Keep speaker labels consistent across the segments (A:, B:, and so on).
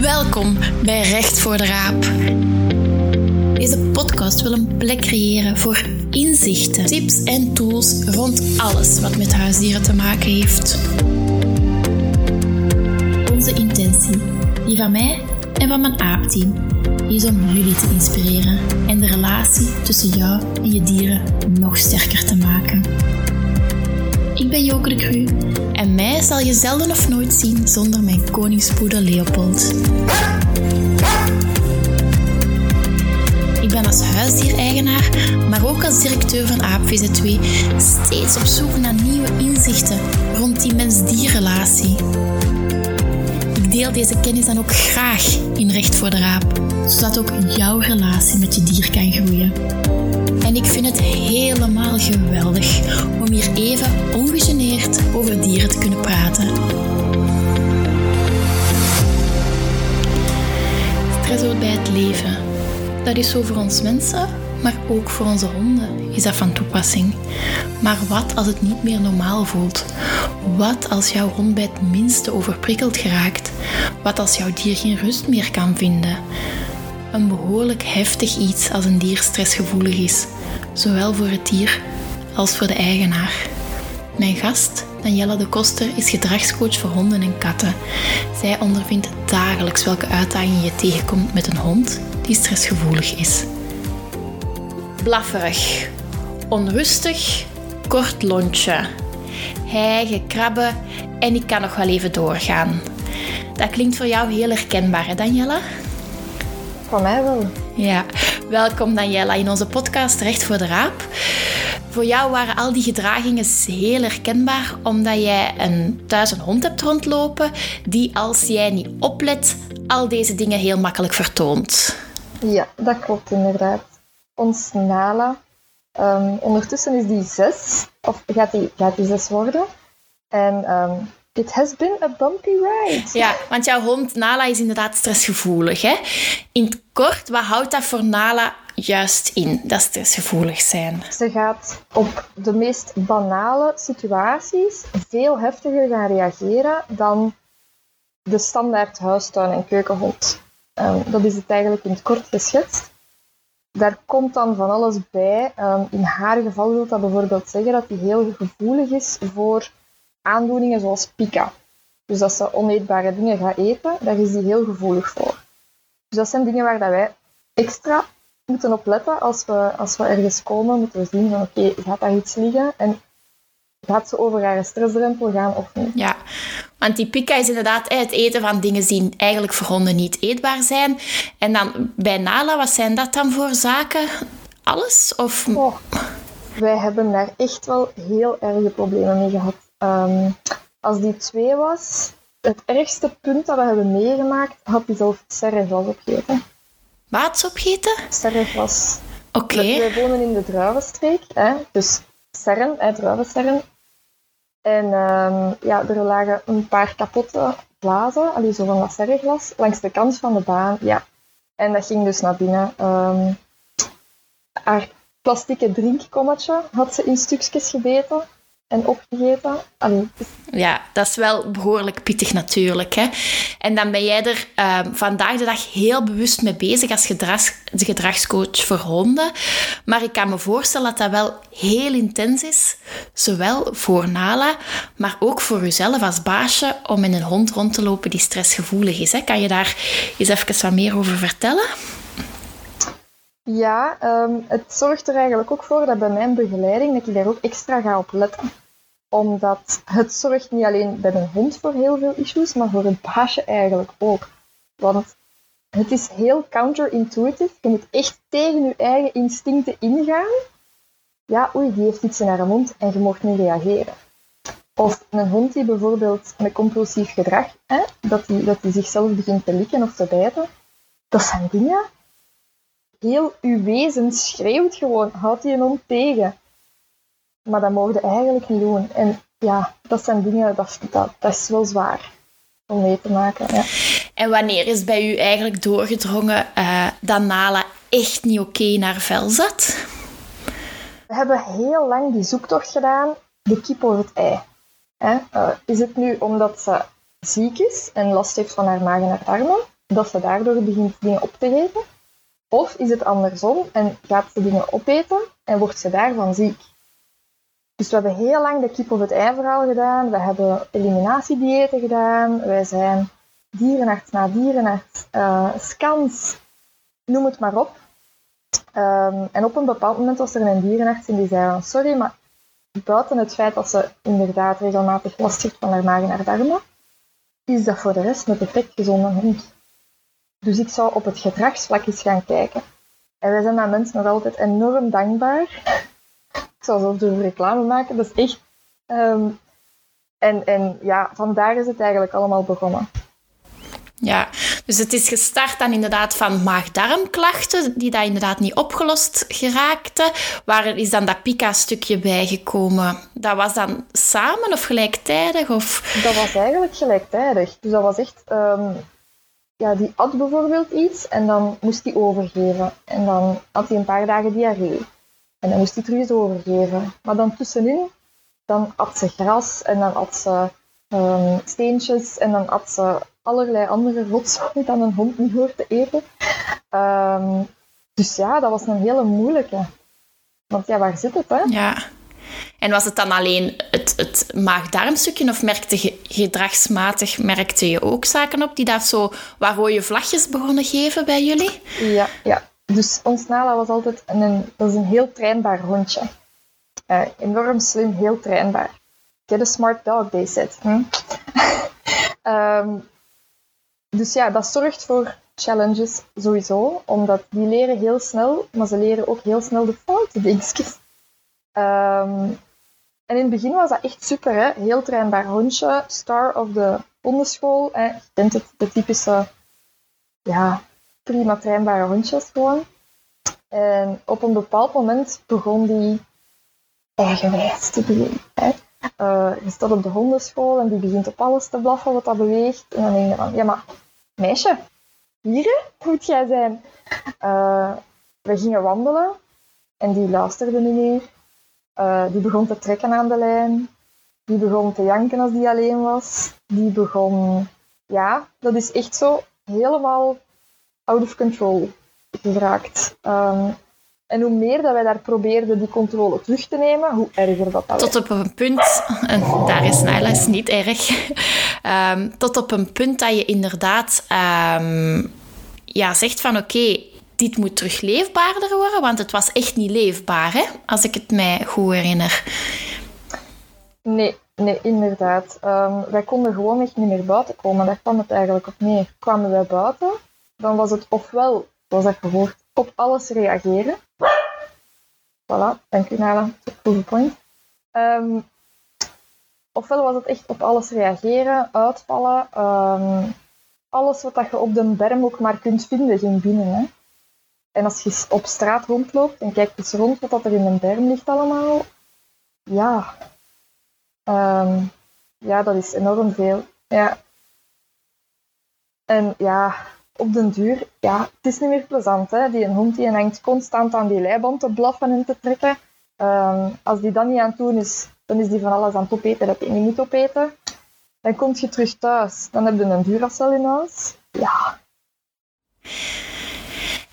A: Welkom bij Recht voor de Raap. Deze podcast wil een plek creëren voor inzichten, tips en tools rond alles wat met huisdieren te maken heeft. Onze intentie, die van mij en van mijn aapteam, is om jullie te inspireren en de relatie tussen jou en je dieren nog sterker te maken. Ik ben Joke de Cru en mij zal je zelden of nooit zien zonder mijn koningspoeder Leopold. Ik ben als huisdiereigenaar, maar ook als directeur van AapVZ2 steeds op zoek naar nieuwe inzichten rond die mens-dierrelatie. Ik deel deze kennis dan ook graag in Recht voor de Raap, zodat ook jouw relatie met je dier kan groeien. En ik vind het helemaal geweldig om hier even ongegeneerd over dieren te kunnen praten. Stress hoort bij het leven. Dat is zo voor ons mensen, maar ook voor onze honden is dat van toepassing. Maar wat als het niet meer normaal voelt? Wat als jouw hond bij het minste overprikkeld geraakt? Wat als jouw dier geen rust meer kan vinden? Een behoorlijk heftig iets als een dier stressgevoelig is, zowel voor het dier als voor de eigenaar. Mijn gast, Daniela de Koster, is gedragscoach voor honden en katten. Zij ondervindt dagelijks welke uitdagingen je tegenkomt met een hond die stressgevoelig is. Blafferig, onrustig, kort lontje, hijgen, krabben en ik kan nog wel even doorgaan. Dat klinkt voor jou heel herkenbaar, hè Daniela?
B: Voor mij wel.
A: Ja, welkom Daniela in onze podcast Recht voor de Raap. Voor jou waren al die gedragingen heel herkenbaar, omdat jij een, thuis een hond hebt rondlopen die, als jij niet oplet, al deze dingen heel makkelijk vertoont.
B: Ja, dat klopt inderdaad. Ons Nala, um, ondertussen is die zes, of gaat die, gaat die zes worden. En um, It has been a bumpy ride.
A: Ja, want jouw hond Nala is inderdaad stressgevoelig. Hè? In het kort, wat houdt dat voor Nala juist in, dat stressgevoelig zijn?
B: Ze gaat op de meest banale situaties veel heftiger gaan reageren dan de standaard huistuin- en keukenhond. Um, dat is het eigenlijk in het kort geschetst. Daar komt dan van alles bij. Um, in haar geval wil dat bijvoorbeeld zeggen dat hij heel gevoelig is voor aandoeningen zoals pica. Dus als ze oneetbare dingen gaat eten, daar is die heel gevoelig voor. Dus dat zijn dingen waar dat wij extra moeten op letten als we, als we ergens komen. Moeten we zien van oké, gaat daar iets liggen en gaat ze over haar stressdrempel gaan of niet.
A: Ja, want die pica is inderdaad het eten van dingen die eigenlijk voor honden niet eetbaar zijn. En dan bij Nala, wat zijn dat dan voor zaken? Alles? Of...
B: Oh, wij hebben daar echt wel heel erge problemen mee gehad. Um, als die twee was, het ergste punt dat we hebben meegemaakt, had hij zelf serreglas opgegeten.
A: Wat opgeten?
B: Serreglas.
A: Oké. Okay.
B: Wij wonen in de druivenstreek, hè, dus serren, hè. En um, ja, er lagen een paar kapotte glazen, allee, zo van dat serreglas, langs de kant van de baan. Ja. En dat ging dus naar binnen. Um, haar plastieke drinkkommetje had ze in stukjes gebeten en. Allee, dus...
A: Ja, dat is wel behoorlijk pittig natuurlijk. Hè? En dan ben jij er uh, vandaag de dag heel bewust mee bezig als gedrags, gedragscoach voor honden. Maar ik kan me voorstellen dat dat wel heel intens is. Zowel voor Nala, maar ook voor jezelf als baasje om met een hond rond te lopen die stressgevoelig is. Hè? Kan je daar eens even wat meer over vertellen?
B: Ja, um, het zorgt er eigenlijk ook voor dat bij mijn begeleiding dat ik daar ook extra ga op letten. Omdat het zorgt niet alleen bij mijn hond voor heel veel issues, maar voor het baasje eigenlijk ook. Want het is heel counterintuitive. Je moet echt tegen je eigen instincten ingaan. Ja, oei, die heeft iets in haar mond en je mocht niet reageren. Of een hond die bijvoorbeeld met compulsief gedrag, hè, dat hij dat die zichzelf begint te likken of te bijten. Dat zijn dingen heel uw wezen schreeuwt gewoon, houd die hond tegen. Maar dat mogen je eigenlijk niet doen. En ja, dat zijn dingen, dat, dat, dat is wel zwaar om mee te maken. Ja.
A: En wanneer is bij u eigenlijk doorgedrongen uh, dat Nala echt niet oké okay naar vel zat?
B: We hebben heel lang die zoektocht gedaan, de kip of het ei. Uh, is het nu omdat ze ziek is en last heeft van haar maag en haar darmen, dat ze daardoor begint dingen op te eten? Of is het andersom en gaat ze dingen opeten en wordt ze daarvan ziek? Dus we hebben heel lang de kip of het ei verhaal gedaan. We hebben eliminatiediëten gedaan. Wij zijn dierenarts na dierenarts, uh, scans, noem het maar op. Um, en op een bepaald moment was er een dierenarts en die zei van sorry, maar buiten het feit dat ze inderdaad regelmatig last heeft van haar maag en haar darmen, is dat voor de rest een perfect gezonde hond. Dus ik zou op het gedragsvlak eens gaan kijken. En wij zijn aan mensen nog altijd enorm dankbaar. Ik zou zelfs durven reclame maken, dat is echt... Um, en, en ja, vandaar is het eigenlijk allemaal begonnen.
A: Ja, dus het is gestart dan inderdaad van maag-darmklachten, die daar inderdaad niet opgelost geraakten. Waar is dan dat pika-stukje bijgekomen? Dat was dan samen of gelijktijdig? Of?
B: Dat was eigenlijk gelijktijdig. Dus dat was echt... Um, ja, die at bijvoorbeeld iets en dan moest hij overgeven. En dan had hij een paar dagen diarree. En dan moest hij terug overgeven. Maar dan tussenin, dan at ze gras en dan at ze um, steentjes en dan at ze allerlei andere rotzooi dan een hond niet hoort te eten. Um, dus ja, dat was een hele moeilijke. Want ja, waar zit het, hè?
A: Ja. En was het dan alleen het, het maag-darmstukje of merkte je gedragsmatig merkte je ook zaken op die daar zo waar rode vlagjes begonnen geven bij jullie?
B: Ja, ja. Dus ons Nala was altijd een, dat een heel trainbaar hondje. Uh, enorm slim, heel trainbaar. Get a smart dog, they said. Hm? um, dus ja, dat zorgt voor challenges sowieso, omdat die leren heel snel, maar ze leren ook heel snel de foute dingetjes. Um, en in het begin was dat echt super, hè? heel trainbaar hondje, star of de hondenschool. Hè? Je kent het, de typische, ja, prima trainbare hondjes gewoon. En op een bepaald moment begon die eigenwijs te doen. Hè? Uh, je staat op de hondenschool en die begint op alles te blaffen wat dat beweegt. En dan denk je van, ja maar, meisje, hier moet jij zijn. Uh, we gingen wandelen en die luisterde niet meer. Uh, die begon te trekken aan de lijn. Die begon te janken als die alleen was. Die begon, ja, dat is echt zo helemaal out of control geraakt. Um, en hoe meer dat wij daar probeerden die controle terug te nemen, hoe erger dat, dat
A: Tot op een punt, en daar is is niet erg, um, tot op een punt dat je inderdaad um, ja, zegt van oké, dit moet terug leefbaarder worden, want het was echt niet leefbaar, hè? als ik het mij goed herinner.
B: Nee, nee inderdaad. Um, wij konden gewoon echt niet meer buiten komen. Daar kwam het eigenlijk op neer. Kwamen wij buiten, dan was het ofwel, zoals dat gehoord, op alles reageren. Voilà, dank u Nala. Point. Um, ofwel was het echt op alles reageren, uitvallen. Um, alles wat dat je op de berm ook maar kunt vinden, ging binnen. Hè. En als je op straat rondloopt en kijkt eens rond wat er in een berm ligt allemaal, ja, um, ja, dat is enorm veel. Ja. En ja, op den duur, ja, het is niet meer plezant. Hè? Die een hond die hangt constant aan die leiband te blaffen en te trekken. Um, als die dan niet aan het doen is, dan is die van alles aan het opeten dat hij niet moet opeten. Dan kom je terug thuis. Dan heb je een Duracell in huis. Ja.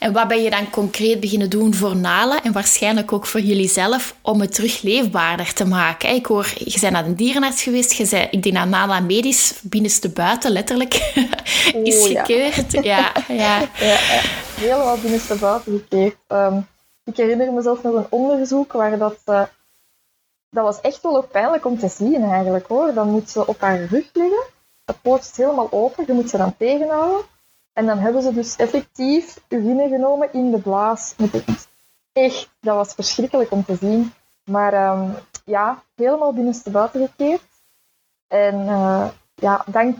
A: En wat ben je dan concreet beginnen doen voor Nala en waarschijnlijk ook voor jullie zelf om het terug leefbaarder te maken? Ik hoor, je bent naar een dierenarts geweest, je zei, ik denk dat Nala medisch binnenste buiten letterlijk is gekeurd. Ja. Ja, ja.
B: ja, helemaal binnenste buiten gekeurd. Um, ik herinner mezelf nog een onderzoek waar dat... Uh, dat was echt wel ook pijnlijk om te zien eigenlijk hoor. Dan moet ze op haar rug liggen, het poot is helemaal open, je moet ze dan tegenhouden. En dan hebben ze dus effectief urine genomen in de blaas Echt, dat was verschrikkelijk om te zien. Maar um, ja, helemaal binnenstebuiten gekeerd. En uh, ja, dank,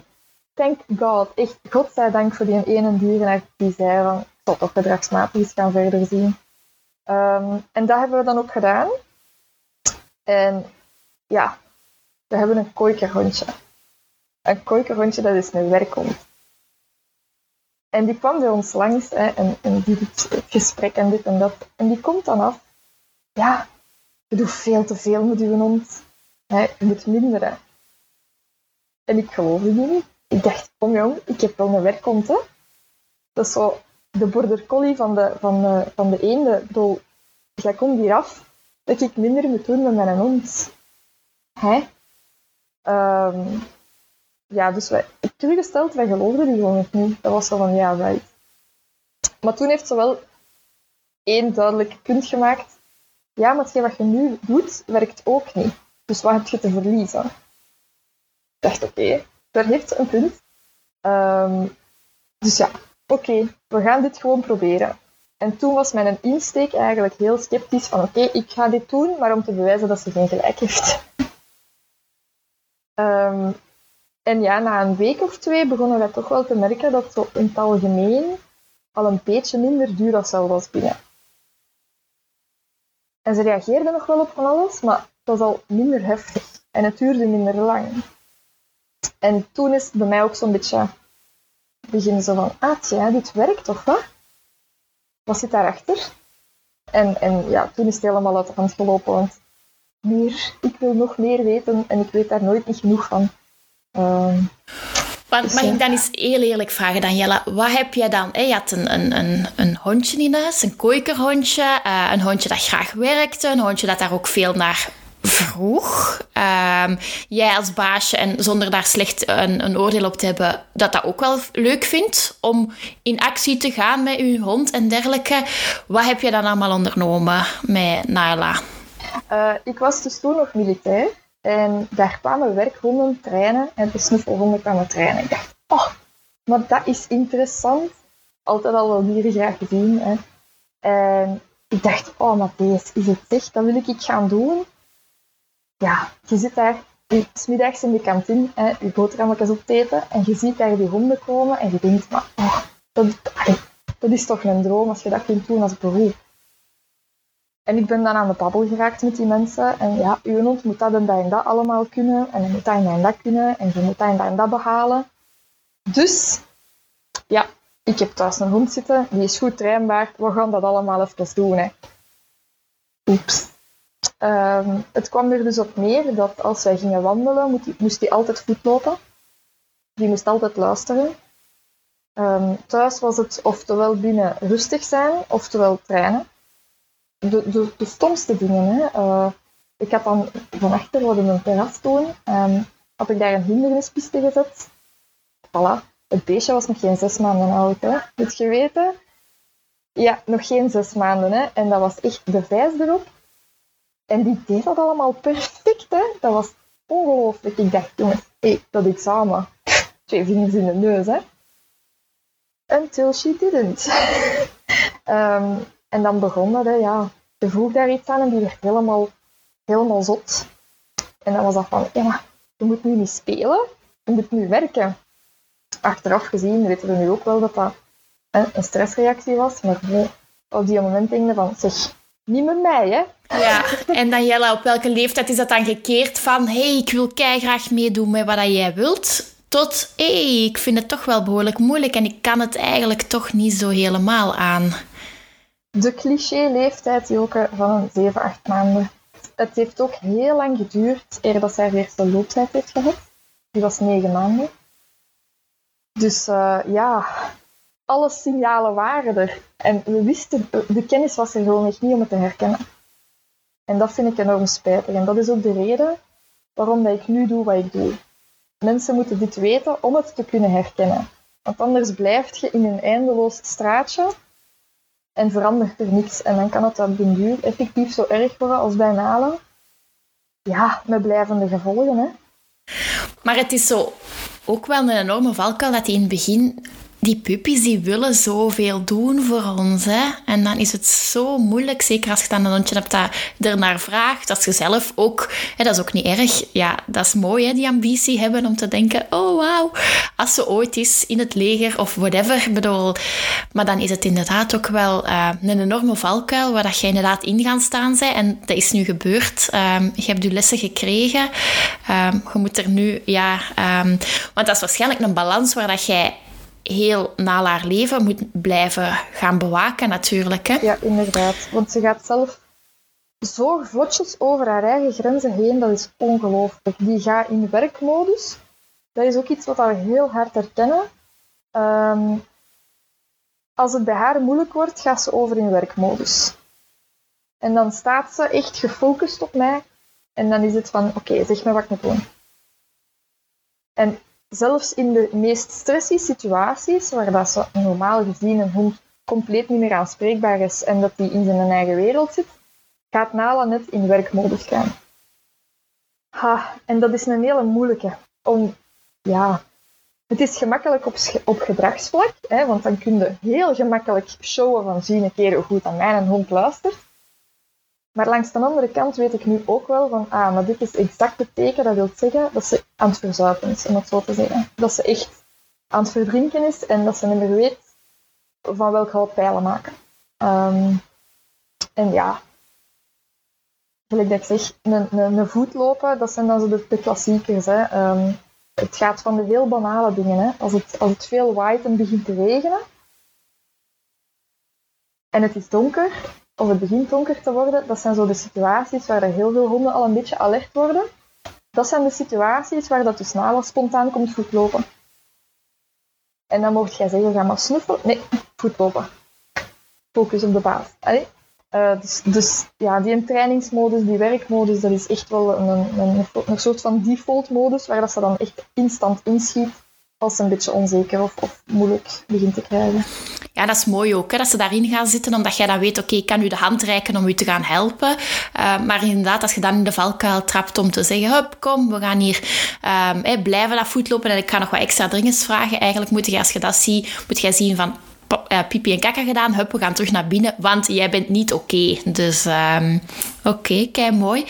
B: thank God, echt, godzijdank voor die ene dierenarts die zei van, ik zal toch gedragsmatig eens gaan verder zien. Um, en dat hebben we dan ook gedaan. En ja, we hebben een kooikerhondje. Een kooikerhondje, dat is een werkhond. En die kwam bij ons langs hè, en, die doet gesprek en dit en dat. En die komt dan af. Ja, je doet veel te veel met je hond. Hè, je moet minderen. En ik geloofde die niet. ik dacht, kom jong, ik heb wel een werkhond, hè. Dat is zo de border collie van de, van de, van de eenden. Ik bedoel, jij komt hier af dat ik minder moet doen met mijn hond. Hè? Um, ja, dus wij, teruggesteld, wij geloofden die gewoon nog niet. Dat was zo van, ja, wij. Maar toen heeft ze wel één duidelijk punt gemaakt. Ja, maar hetgeen wat je nu doet, werkt ook niet. Dus wat heb je te verliezen? Ik dacht, oké, daar heeft ze een punt. Um, dus ja, oké, we gaan dit gewoon proberen. En toen was mijn insteek eigenlijk heel sceptisch van oké, ik ga dit doen, maar om te bewijzen dat ze geen gelijk heeft. um, en ja, na een week of twee begonnen wij toch wel te merken dat zo in het algemeen al een beetje minder duur was binnen. En ze reageerde nog wel op van alles, maar het was al minder heftig. En het duurde minder lang. En toen is het bij mij ook zo'n beetje beginnen ze van, ah dit werkt toch wat? Wat zit daarachter? En, en ja, toen is het helemaal uit de hand gelopen, want meer, ik wil nog meer weten en ik weet daar nooit niet genoeg van. Uh,
A: mag ik dan eens heel eerlijk vragen, Daniela, wat heb jij dan? Je had een, een, een, een hondje in huis, een kooikerhondje, uh, een hondje dat graag werkte, een hondje dat daar ook veel naar vroeg. Ehm, jij als baasje, en zonder daar slecht een, een, oordeel op te hebben, dat dat ook wel leuk vindt om in actie te gaan met je hond en dergelijke. Wat heb je dan allemaal ondernomen met Naila?
B: Uh, ik was dus toen nog militair en daar kwamen werkhonden trainen en de snuffelhonden kwamen trainen. Ik dacht, oh, maar dat is interessant. Altijd al wel dieren graag gezien. Hè. En ik dacht, oh, maar deze is het echt, dat wil ik gaan doen ja, je zit daar smiddags in de kantine, hè, je boterhammetjes op te eten, en je ziet daar die honden komen en je denkt, maar oh, dat, dat is toch een droom als je dat kunt doen als beroep. En ik ben dan aan de babbel geraakt met die mensen. En ja, uw hond moet dat en dat en dat allemaal kunnen. En je moet dat en dat en dat kunnen. En je moet dat en dat en dat behalen. Dus, ja, ik heb thuis een hond zitten. Die is goed trainbaar. We gaan dat allemaal even doen. Hè. Oeps. Um, het kwam er dus op neer dat als wij gingen wandelen, moest hij altijd goed lopen. Die moest altijd luisteren. Um, thuis was het oftewel binnen rustig zijn, oftewel trainen. De, de, stomste dingen. Hè. Uh, ik had dan van achter, wat een terras um, had ik daar een hindernispiste gezet. Voilà. Het beestje was nog geen zes maanden oud. Hè. Heb je weten? Ja, nog geen zes maanden. Hè. En dat was echt de vijs erop. En die deed dat allemaal perfect, hè. Dat was ongelooflijk. Ik dacht, jongens, hey, dat examen. Twee vingers in de neus, hè. Until she didn't. um, en dan begon dat, ja. Ze vroeg daar iets aan en die werd helemaal, helemaal zot. En dan was dat van, ja, je moet nu niet spelen, je moet nu werken. Achteraf gezien weten we nu ook wel dat dat een stressreactie was, maar op die moment denk je van, zeg, niet met mij, hè.
A: Ja, en Daniela, op welke leeftijd is dat dan gekeerd van hey, ik wil graag meedoen met wat jij wilt, tot hey, ik vind het toch wel behoorlijk moeilijk en ik kan het eigenlijk toch niet zo helemaal aan?
B: De cliché-leeftijd, Joke, van een 7, 8 maanden. Het heeft ook heel lang geduurd eer dat zij haar eerste looptijd heeft gehad. Die was 9 maanden. Dus uh, ja, alle signalen waren er. En we wisten, de kennis was er gewoon niet om het te herkennen. En dat vind ik enorm spijtig. En dat is ook de reden waarom dat ik nu doe wat ik doe. Mensen moeten dit weten om het te kunnen herkennen. Want anders blijf je in een eindeloos straatje en verandert er niks. En dan kan het op den duur effectief zo erg worden als bij Nalen. Ja, met blijvende gevolgen. Hè.
A: Maar het is zo ook wel een enorme valkuil dat in het begin die puppies die willen zoveel doen voor ons. Hè? En dan is het zo moeilijk, zeker als je dan een hondje hebt dat ernaar vraagt. Als je zelf ook, hè, dat is ook niet erg. Ja, dat is mooi, hè, die ambitie hebben om te denken: oh wauw, als ze ooit is in het leger of whatever. Bedoel, maar dan is het inderdaad ook wel uh, een enorme valkuil waar dat je inderdaad in gaan staan bent. En dat is nu gebeurd. Um, je hebt je lessen gekregen. Um, je moet er nu, ja, um, want dat is waarschijnlijk een balans waar dat jij heel na haar leven moet blijven gaan bewaken natuurlijk. Hè?
B: Ja, inderdaad. Want ze gaat zelf zo vlotjes over haar eigen grenzen heen, dat is ongelooflijk. Die gaat in werkmodus dat is ook iets wat we heel hard herkennen. Ehm, als het bij haar moeilijk wordt, gaat ze over in werkmodus. En dan staat ze echt gefocust op mij. En dan is het van, oké, zeg me wat ik moet doen. En zelfs in de meest stressy situaties, waar dat ze normaal gezien een hond compleet niet meer aanspreekbaar is en dat hij in zijn eigen wereld zit, gaat Nala net in werkmodus gaan. Ha, en dat is een hele moeilijke. Om, ja, het is gemakkelijk op, op gedragsvlak, hè, want dan kun je heel gemakkelijk showen van zie een keer hoe goed aan mijn hond luistert. Maar langs de andere kant weet ik nu ook wel van, ah, maar dit is exact het teken, dat wil zeggen dat ze aan het verzuipen is, om het zo te zeggen. Dat ze echt aan het verdrinken is en dat ze niet meer weet van welk hout pijlen maken. Ehm, en ja, gelijk dat ik zeg, een, een, een voet lopen, dat zijn dan zo de, de klassiekers. Hè. Ehm, het gaat van de heel banale dingen. Hè. Als, het, als het veel waait en begint te regenen, en het is donker, of het begint donker te worden, dat zijn zo de situaties waar heel veel honden al een beetje alert worden. Dat zijn de situaties waar dat dus Nala spontaan komt voetlopen. En dan mocht jij zeggen, ga maar snuffelen. Nee, voetlopen. Focus op de baas. Uh, dus, dus, ja, die trainingsmodus, die werkmodus, dat is echt wel een, een, een, soort van default modus waar dat ze dan echt instant inschiet als een beetje onzeker of, of moeilijk begint te krijgen.
A: Ja, dat is mooi ook, hè, dat ze daarin gaan zitten, omdat jij dan weet, oké, ik kan u de hand reiken om u te gaan helpen. Uh, maar inderdaad, als je dan in de valkuil trapt om te zeggen, hup, kom, we gaan hier um, blijven dat voetlopen en ik ga nog wat extra dringens vragen. Eigenlijk moet je, als je dat ziet, moet jij zien van, uh, pipi en kakka gedaan. Hup, we gaan terug naar binnen, want jij bent niet oké. Dus um, oké, okay, kei mooi.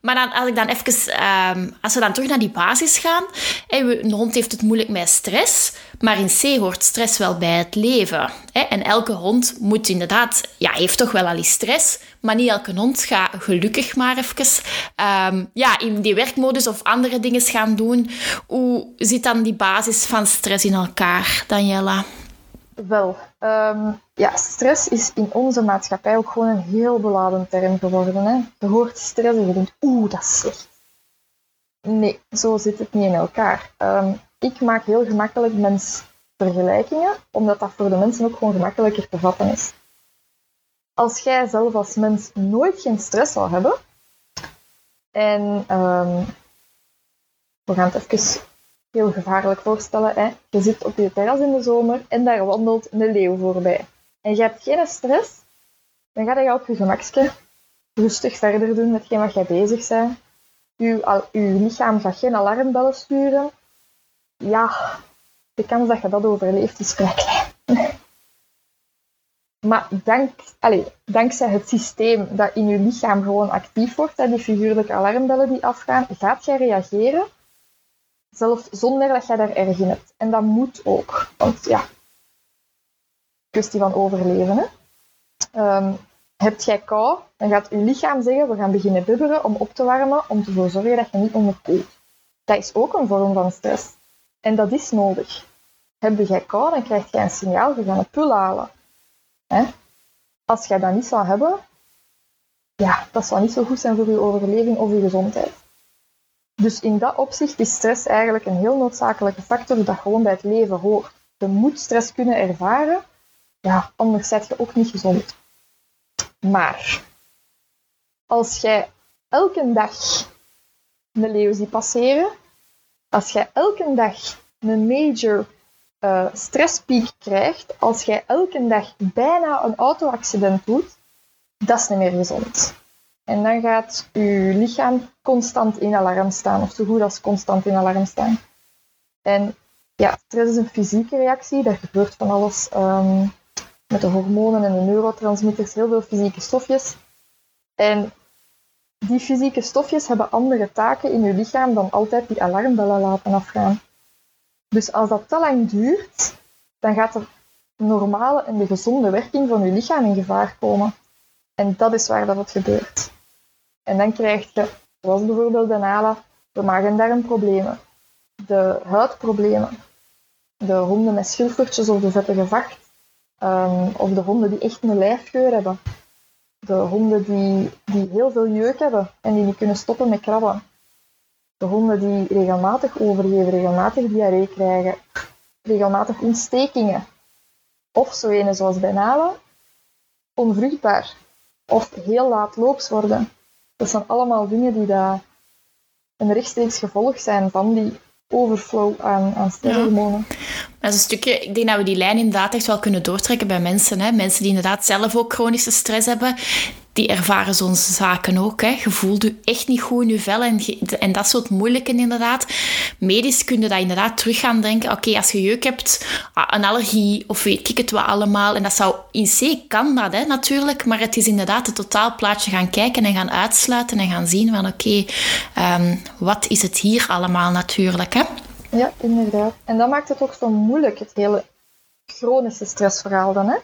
A: Maar dan, als ik dan even, um, als we dan terug naar die basis gaan. Een hond heeft het moeilijk met stress, maar in C hoort stress wel bij het leven. En elke hond moet inderdaad, ja, heeft toch wel al die stress, maar niet elke hond gaat gelukkig maar even um, ja, in die werkmodus of andere dingen gaan doen. Hoe zit dan die basis van stress in elkaar, Daniela?
B: Wel, ehm, ja, stress is in onze maatschappij ook gewoon een heel beladen term geworden. Hè? Je hoort stress en je denkt, oeh, dat is slecht. Nee, zo zit het niet in elkaar. Ehm, ik maak heel gemakkelijk mensvergelijkingen, omdat dat voor de mensen ook gewoon gemakkelijker te vatten is. Als jij zelf als mens nooit geen stress zou hebben, en um, we gaan het even heel gevaarlijk voorstellen. Hè? Je zit op je terras in de zomer en daar wandelt een leeuw voorbij. En je hebt geen stress, dan ga je op je gemakje rustig verder doen met wat jij bezig bent. Je, je lichaam gaat geen alarmbellen sturen. Ja, de kans dat je dat overleeft is klein. Maar dank, allez, dankzij het systeem dat in je lichaam gewoon actief wordt, die figuurlijke alarmbellen die afgaan, gaat jij reageren Zelfs zonder dat je daar erg in hebt. En dat moet ook. Want ja, kwestie van overleven. Hè? Heb jij kou, dan gaat je lichaam zeggen, we gaan beginnen bibberen om op te warmen, om ervoor te zorgen dat je niet onderkoelt. Dat is ook een vorm van stress. En dat is nodig. Heb jij kou, dan krijg je een signaal, we gaan een pul halen. Hè? Als jij dat niet zou hebben, ja, dat zou niet zo goed zijn voor je overleving of je gezondheid. Dus in dat opzicht is stress eigenlijk een heel noodzakelijke factor dat gewoon bij het leven hoort. Je moet stress kunnen ervaren, ja, anders zet je ook niet gezond. Maar als jij elke dag een leeuw ziet passeren, als jij elke dag een major uh, stresspiek krijgt, als jij elke dag bijna een auto-accident doet, dat is niet meer gezond. En dan gaat je lichaam constant in alarm staan, of zo goed als constant in alarm staan. En ja, stress is een fysieke reactie, daar gebeurt van alles um, met de hormonen en de neurotransmitters, heel veel fysieke stofjes. En die fysieke stofjes hebben andere taken in je lichaam dan altijd die alarmbellen laten afgaan. Dus als dat te lang duurt, dan gaat de normale en de gezonde werking van je lichaam in gevaar komen. En dat is waar dat het gebeurt. En dan krijg je, zoals bijvoorbeeld de NALA, de maag- en darmproblemen, de huidproblemen, de honden met schilfertjes of de vettige vacht, um, of de honden die echt een lijfgeur hebben, de honden die, die heel veel jeuk hebben en die niet kunnen stoppen met krabben. De honden die regelmatig overgeven, regelmatig diarree krijgen, regelmatig ontstekingen. Of zo ene zoals bij Nala, onvruchtbaar. Of heel laat loops worden. Dat zijn allemaal dingen die daar een rechtstreeks gevolg zijn van die overflow aan, aan stresshormonen.
A: Dat is een stukje, ik denk dat we die lijn inderdaad echt wel kunnen doortrekken bij mensen. Hè? Mensen die inderdaad zelf ook chronische stress hebben, die ervaren zo'n zaken ook. Hè. Je voelt je echt niet goed in je vel en, en dat soort moeilijke inderdaad. Medisch kun je dat inderdaad terug gaan denken. Oké, als je jeuk hebt, ah, een allergie of weet ik het wat allemaal. En dat zou in C kan dat hè, natuurlijk, maar het is inderdaad het totaalplaatje gaan kijken en gaan uitsluiten en gaan zien van oké, ehm, wat is het hier allemaal natuurlijk. Hè?
B: Ja, inderdaad. En dat maakt het ook zo moeilijk, het hele chronische stressverhaal dan. Hè?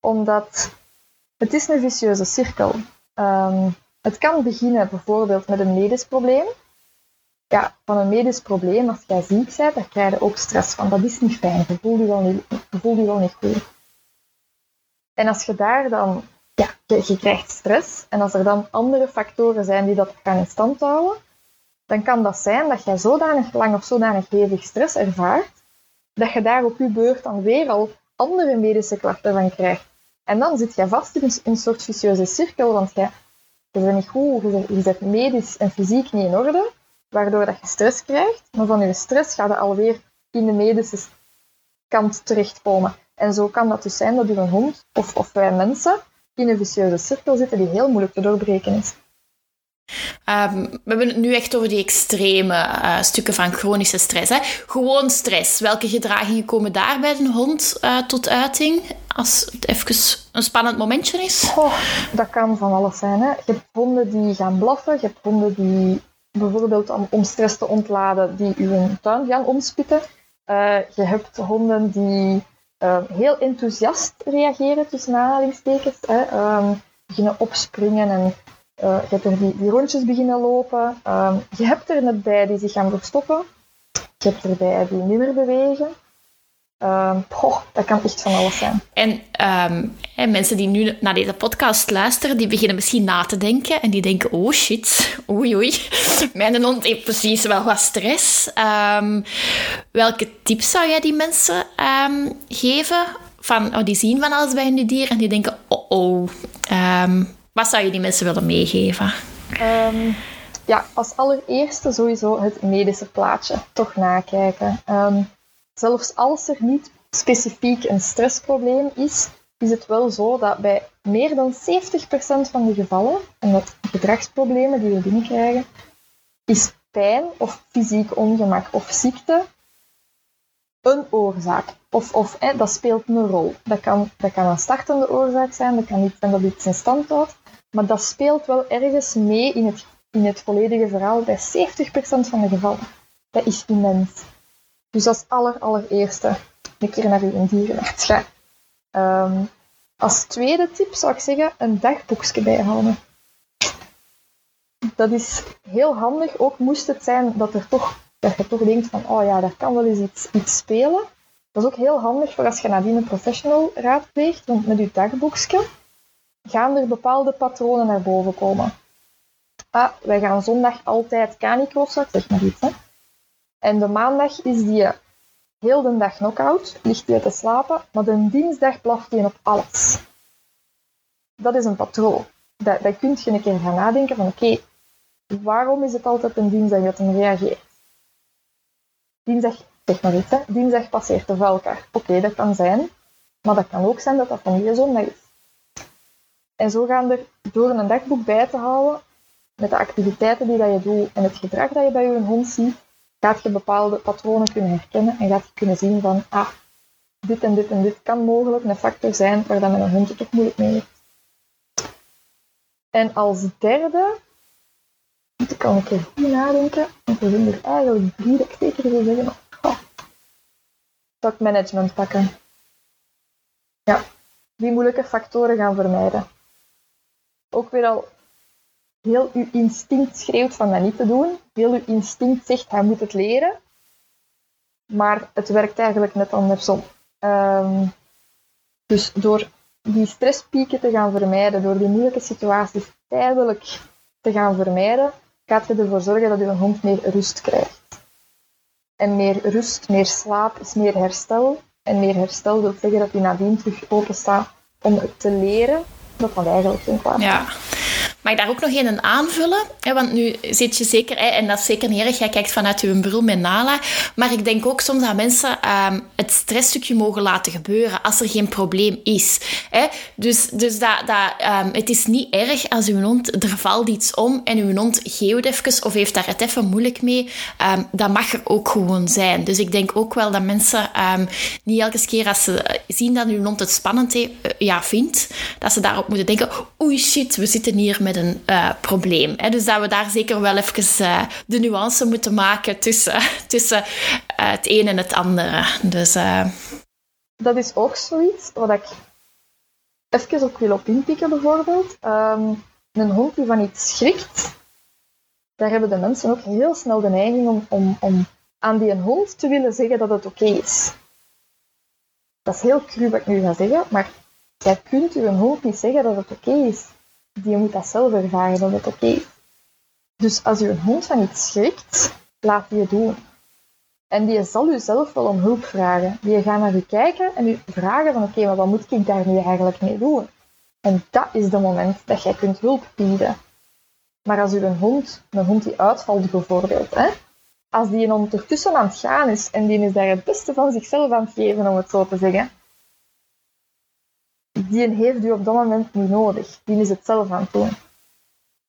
B: Omdat het is een vicieuze cirkel. Um, het kan beginnen bijvoorbeeld met een medisch probleem. Ja, van een medisch probleem, als jij ziek bent, daar krijg je ook stress van. Dat is niet fijn, je voelt je wel niet, je je wel niet goed. En als je daar dan, ja, je, je krijgt stress, en als er dan andere factoren zijn die dat gaan in stand houden, dan kan dat zijn dat jij zodanig lang of zodanig hevig stress ervaart, dat je daar op je beurt dan weer al andere medische klachten van krijgt. En dan zit je vast in een, soort vicieuze cirkel, want je, je bent niet goed, je, je bent medisch en fysiek niet in orde, waardoor dat je stress krijgt. Maar van je stress gaat je alweer in de medische kant terechtkomen. En zo kan dat dus zijn dat een hond of, of wij mensen in een vicieuze cirkel zitten die heel moeilijk te doorbreken is.
A: Um, we hebben het nu echt over die extreme uh, stukken van chronische stress. Hè? Gewoon stress. Welke gedragingen komen daar bij een hond uh, tot uiting? Als het even een spannend momentje is.
B: Dat kan van alles zijn. Hè? Je hebt honden die gaan blaffen. Je hebt honden die bijvoorbeeld om, stress te ontladen, die uw tuin gaan omspitten. Uh, je hebt honden die heel enthousiast reageren, tussen aanhalingstekens. Hè? Um, beginnen opspringen en je hebt er die, rondjes beginnen lopen. Uh, je hebt er net bij die zich gaan verstoppen. Je hebt erbij die meer bewegen. Uh, dat kan echt van alles zijn.
A: En um, mensen die nu naar deze podcast luisteren, die beginnen misschien na te denken. En die denken, oh shit, oei oei, mijn hond heeft precies wel wat stress. Welke tips zou jij die mensen geven? Van, oh, die zien van alles bij hun dier en die denken, oh oh, wat zou je die mensen willen meegeven?
B: Um, ja, als allereerste sowieso het medische plaatje toch nakijken. Um, zelfs als er niet specifiek een stressprobleem is, is het wel zo dat bij meer dan 70% van de gevallen, en dat gedragsproblemen die we binnenkrijgen, is pijn of fysiek ongemak of ziekte een oorzaak. Of, of dat speelt een rol. Dat kan, dat kan een startende oorzaak zijn, dat kan niet zijn dat iets in stand houdt. Maar dat speelt wel ergens mee in het, in het volledige verhaal bij 70% van de gevallen. Dat is immens. Dus als aller, allereerste een keer naar uw dierenarts gaan. Um, als tweede tip zou ik zeggen een dagboekje bijhouden. Dat is heel handig, ook moest het zijn dat, er toch, dat je toch denkt van oh ja, daar kan wel eens iets, iets spelen. Dat is ook heel handig voor als je nadien een professional raadpleegt, want met je dagboekje gaan er bepaalde patronen naar boven komen. Ah, wij gaan zondag altijd canicrossen, zeg maar iets. Hè. En de maandag is die heel de dag knock-out, ligt hij te slapen, maar de dinsdag blaft hij op alles. Dat is een patroon. Dat, dat kun je een keer gaan nadenken van oké, waarom is het altijd een dinsdag dat hij reageert? Dinsdag, zeg maar iets, hè. dinsdag passeert de. Oké, dat kan zijn, maar dat kan ook zijn dat dat van die zondag is. En zo gaan er door een dagboek bij te houden met de activiteiten die dat je doet en het gedrag dat je bij je hond ziet, gaat je bepaalde patronen kunnen herkennen en gaat je kunnen zien van, ah, dit en dit en dit kan mogelijk een factor zijn waar dan een hond het toch moeilijk mee heeft. En als derde, moet ik al een keer goed nadenken, want er zijn er eigenlijk drie dat ik zeker zeggen, oh, management pakken. Ja, die moeilijke factoren gaan vermijden ook weer al heel uw instinct schreeuwt van dat niet te doen. Heel uw instinct zegt, hij moet het leren. Maar het werkt eigenlijk net andersom. Um, dus door die stresspieken te gaan vermijden, door die moeilijke situaties tijdelijk te gaan vermijden, gaat je ervoor zorgen dat je hond meer rust krijgt. En meer rust, meer slaap is meer herstel. En meer herstel wil zeggen dat hij nadien terug open staat om te leren dat dat eigenlijk geen kwaad
A: Ja. Mag ik daar ook nog een aanvullen? Want nu zit je zeker, en dat is zeker niet erg, jij kijkt vanuit je bril met Nala, maar ik denk ook soms dat mensen ehm, het stressstukje mogen laten gebeuren als er geen probleem is. Dus, dus dat, dat, ehm, het is niet erg als uw hond, er valt iets om en uw hond geeuwt of heeft daar het even moeilijk mee. Um, dat mag er ook gewoon zijn. Dus ik denk ook wel dat mensen niet elke keer als ze zien dat uw hond het spannend eh, ja, vindt, dat ze daarop moeten denken, oei shit, we zitten hier met een uh, probleem. Dus dat we daar zeker wel even uh, de nuance moeten maken tussen, tussen uh, het een en het andere. Dus,
B: Dat is ook zoiets wat ik even op wil op inpikken, bijvoorbeeld. Um, een hond die van iets schrikt, daar hebben de mensen ook heel snel de neiging om, om, om aan die hond te willen zeggen dat het oké is. Dat is heel cru wat ik nu ga zeggen, maar jij kunt uw hond niet zeggen dat het oké is die moet dat zelf ervaren dat het oké. Dus als je hond van iets schrikt, laat die het doen. En die zal u zelf wel om hulp vragen. Die gaat naar u kijken en u vragen van oké, maar wat moet ik daar nu eigenlijk mee doen? En dat is de moment dat jij kunt hulp bieden. Maar als u een hond, een hond die uitvalt bijvoorbeeld, hè, als die ondertussen aan het gaan is en die is daar het beste van zichzelf aan het geven, om het zo te zeggen, die heeft u op dat moment niet nodig. Die is het zelf aan het doen.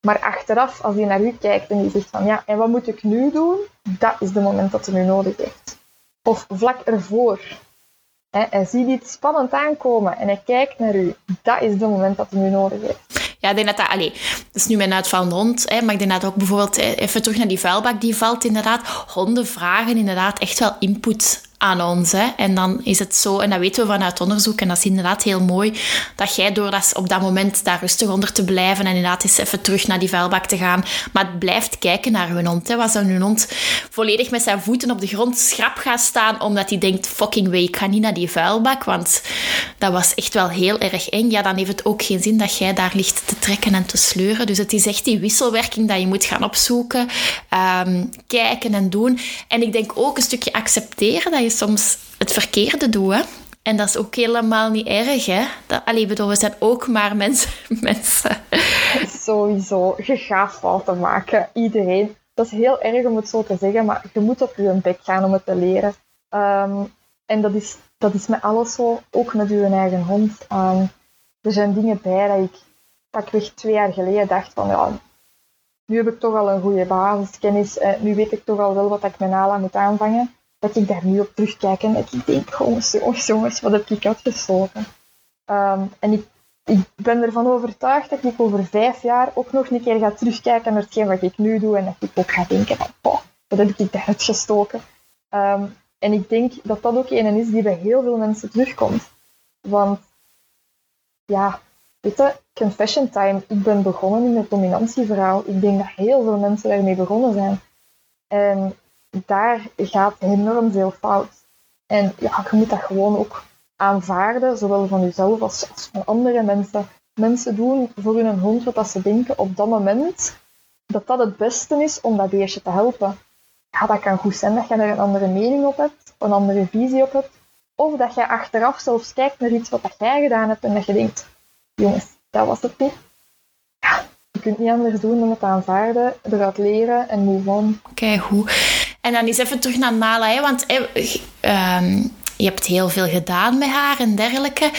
B: Maar achteraf, als hij naar u kijkt en die zegt van ja, en wat moet ik nu doen? Dat is de moment dat hij u nodig heeft. Of vlak ervoor. Hè, hij ziet iets spannend aankomen en hij kijkt naar u. Dat is de moment dat hij u nodig heeft.
A: Ja, ik dat is nu mijn uitvallende hond, hè, maar ik denk dat ook bijvoorbeeld... Even terug naar die vuilbak die valt, inderdaad. Honden vragen inderdaad echt wel input aan ons. Hè. En dan is het zo, en dat weten we vanuit onderzoek, en dat is inderdaad heel mooi, dat jij door dat, op dat moment daar rustig onder te blijven en inderdaad eens even terug naar die vuilbak te gaan, maar het blijft kijken naar hun hond. Hè. Was dan hun hond volledig met zijn voeten op de grond schrap gaat staan, omdat hij denkt, fucking way, ik ga niet naar die vuilbak, want dat was echt wel heel erg eng. Ja, dan heeft het ook geen zin dat jij daar ligt te trekken en te sleuren. Dus het is echt die wisselwerking dat je moet gaan opzoeken, um, kijken en doen. En ik denk ook een stukje accepteren dat je soms het verkeerde doet. Hè? En dat is ook helemaal niet erg, hè? Dat, allee, bedoel, we zijn ook maar mensen. mensen.
B: Sowieso, je gaat fouten maken. Iedereen. Dat is heel erg om het zo te zeggen, maar je moet op je bek gaan om het te leren. Um, en dat is, dat is met alles zo, ook met je eigen hond. Um, er zijn dingen bij dat ik pakweg twee jaar geleden dacht van, ja, nu heb ik toch al een goede basiskennis, eh, nu weet ik toch al wel wat ik met Nala moet aanvangen dat ik daar nu op terugkijk en dat ik denk, jongens, jongens, jongens, wat heb ik uitgestoken? Um, en ik, ik ben ervan overtuigd dat ik over vijf jaar ook nog een keer ga terugkijken naar hetgeen wat ik nu doe en dat ik ook ga denken van, oh, wat heb ik daar uitgestoken? Um, en ik denk dat dat ook een is die bij heel veel mensen terugkomt. Want, ja, weet je, confession time, ik ben begonnen in het dominantieverhaal. Ik denk dat heel veel mensen daarmee begonnen zijn. En daar gaat enorm veel fout. En ja, je moet dat gewoon ook aanvaarden, zowel van jezelf als, van andere mensen. Mensen doen voor hun hond wat ze denken op dat moment dat dat het beste is om dat beestje te helpen. Ja, dat kan goed zijn dat je er een andere mening op hebt, een andere visie op hebt. Of dat je achteraf zelfs kijkt naar iets wat jij gedaan hebt en dat je denkt, jongens, dat was het niet. Je kunt niet anders doen dan het aanvaarden, eruit leren en move on.
A: Oké, hoe? En dan eens even terug naar Nala, hè, want ehm, je hebt heel veel gedaan met haar en dergelijke.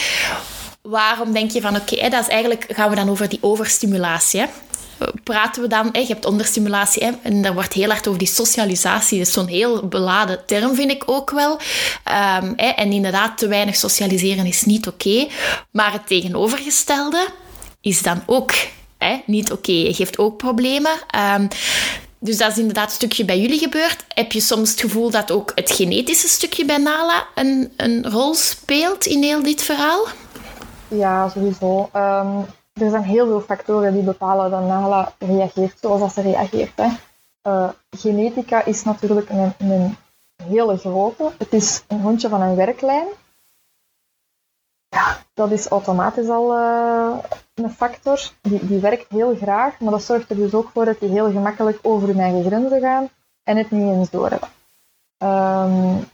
A: Waarom denk je van, oké, dat is eigenlijk, gaan we dan over die overstimulatie, hè? praten we dan, je hebt onderstimulatie hè, en daar wordt heel hard over die socialisatie. Dat is zo'n heel beladen term, vind ik ook wel. Um, hè, en inderdaad, te weinig socialiseren is niet oké. Maar het tegenovergestelde is dan ook hè, niet oké. Je geeft ook problemen. Um, dus dat is inderdaad een stukje bij jullie gebeurd. Heb je soms het gevoel dat ook het genetische stukje bij Nala een, een rol speelt in heel dit verhaal?
B: Ja, sowieso. Um, er zijn heel veel factoren die bepalen dat Nala reageert zoals ze reageert. Uh, genetica is natuurlijk een, een hele grote. Het is een hondje van een werklijn. Ja, dat is automatisch al uh, een factor. Die, die werkt heel graag, maar dat zorgt er dus ook voor dat die heel gemakkelijk over hun eigen grenzen gaan en het niet eens doorhebben. Um,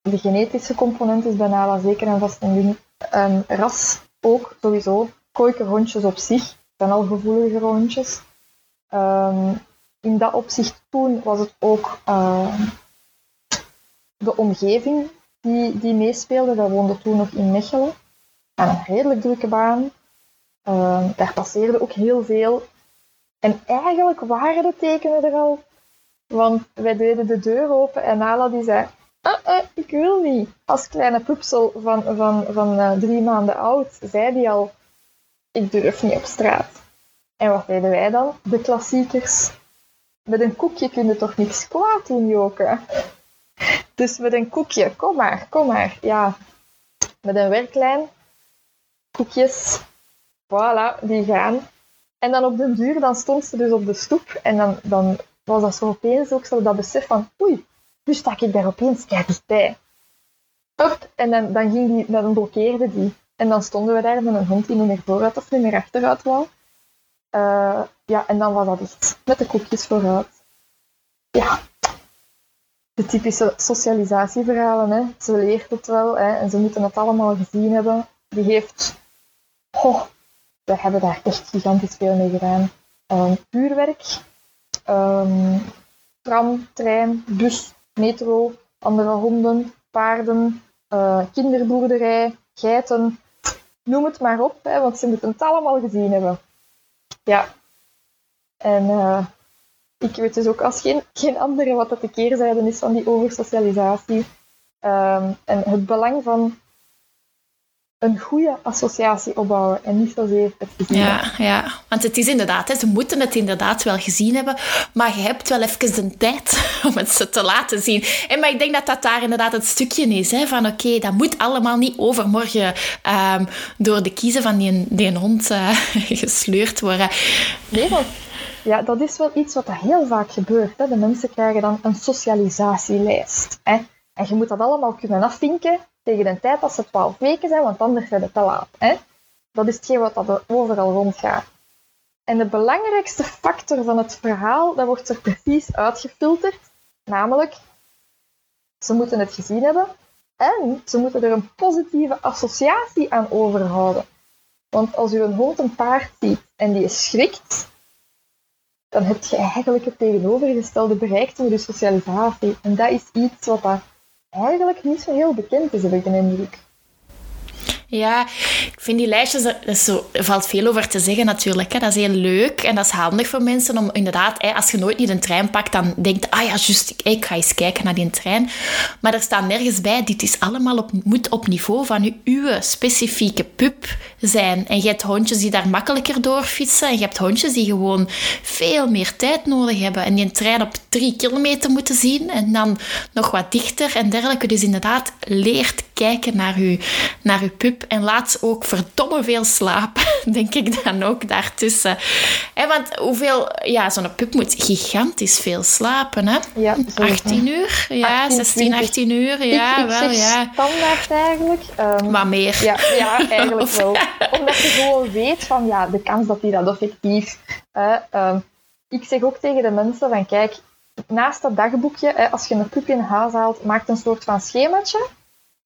B: de genetische component is bij Nala zeker en vast een. Um, ras ook, sowieso. Kooikerhondjes op zich zijn al gevoelige hondjes. Um, in dat opzicht toen was het ook de omgeving die, die meespeelde. Wij woonden toen nog in Mechelen. Aan een redelijk drukke baan. Uh, daar passeerde ook heel veel. En eigenlijk waren de tekenen er al. Want wij deden de deur open en Nala die zei... Uh, uh, ik wil niet. Als kleine pupsel van, van, van uh, drie maanden oud zei die al... Ik durf niet op straat. En wat deden wij dan? De klassiekers. Met een koekje kun je toch niks kwaad doen, Joke? Dus met een koekje, kom maar, kom maar. Ja, met een werklijn, koekjes, voilà, die gaan. En dan op den duur, dan stond ze dus op de stoep en dan, dan was dat zo opeens ook zo dat besef van oei, nu sta ik daar opeens kijk bij. Up, en dan, dan, ging die, dan blokkeerde die. En dan stonden we daar met een hond die niet meer vooruit of niet meer achteruit wou. Uh, ja, en dan was dat echt met de koekjes vooruit. Ja, de typische socialisatieverhalen. Hè. Ze leert het wel hè, en ze moeten het allemaal gezien hebben. Die heeft... Oh, we hebben daar echt gigantisch veel mee gedaan. Puurwerk, um, tram, trein, bus, metro, andere honden, paarden, uh, kinderboerderij, geiten. Noem het maar op, hè, want ze moeten het allemaal gezien hebben. Ja. En uh, ik weet dus ook als geen, geen andere wat dat de keerzijde is van die oversocialisatie. Um, en het belang van een goede associatie opbouwen en niet zozeer het gezien
A: ja, Ja, want het is inderdaad, hè, ze moeten het inderdaad wel gezien hebben, maar je hebt wel even de tijd om het ze te laten zien. En maar ik denk dat dat daar inderdaad het stukje is, hè, van oké, dat moet allemaal niet overmorgen um, door de kiezen van die, die hond uh, gesleurd worden.
B: Nee, want ja, dat is wel iets wat heel vaak gebeurt. Hè. De mensen krijgen dan een socialisatielijst. Hè. En je moet dat allemaal kunnen afvinken tegen de tijd dat ze 12 weken zijn, want anders zijn het te laat. Hè. Dat is hetgeen wat dat overal rondgaat. En de belangrijkste factor van het verhaal, dat wordt er precies uitgefilterd. Namelijk, ze moeten het gezien hebben en ze moeten er een positieve associatie aan overhouden. Want als u een hond een paard ziet en die schrikt, dan heb je eigenlijk het tegenovergestelde bereikt met je socialisatie. En dat is iets wat daar eigenlijk niet zo heel bekend is, heb ik de indruk.
A: Ja, ik vind die lijstjes, er, valt veel over te zeggen natuurlijk. Hè. Dat is heel leuk en dat is handig voor mensen om inderdaad, hè, als je nooit niet een trein pakt, dan denkt ah ja, juist, ik, ga eens kijken naar die trein. Maar er staat nergens bij, dit is allemaal op, moet op niveau van uw specifieke pup zijn. En je hebt hondjes die daar makkelijker door fietsen en je hebt hondjes die gewoon veel meer tijd nodig hebben en die een trein op drie kilometer moeten zien en dan nog wat dichter en dergelijke. Dus inderdaad, leert kijken naar uw, naar uw pup en laat ook verdomme veel slapen, denk ik dan ook daartussen. En want hoeveel, ja, zo'n pup moet gigantisch veel slapen, hè?
B: Ja,
A: 18 uur, ja, 18, 16, 18 uur, ja,
B: ik,
A: wel, ja.
B: Standaard eigenlijk.
A: Um, maar meer.
B: Ja, ja eigenlijk wel. Omdat je gewoon weet van, ja, de kans dat hij dat effectief. Um, ik zeg ook tegen de mensen van, kijk, naast dat dagboekje, als je een pup in huis haalt, maak een soort van schemaatje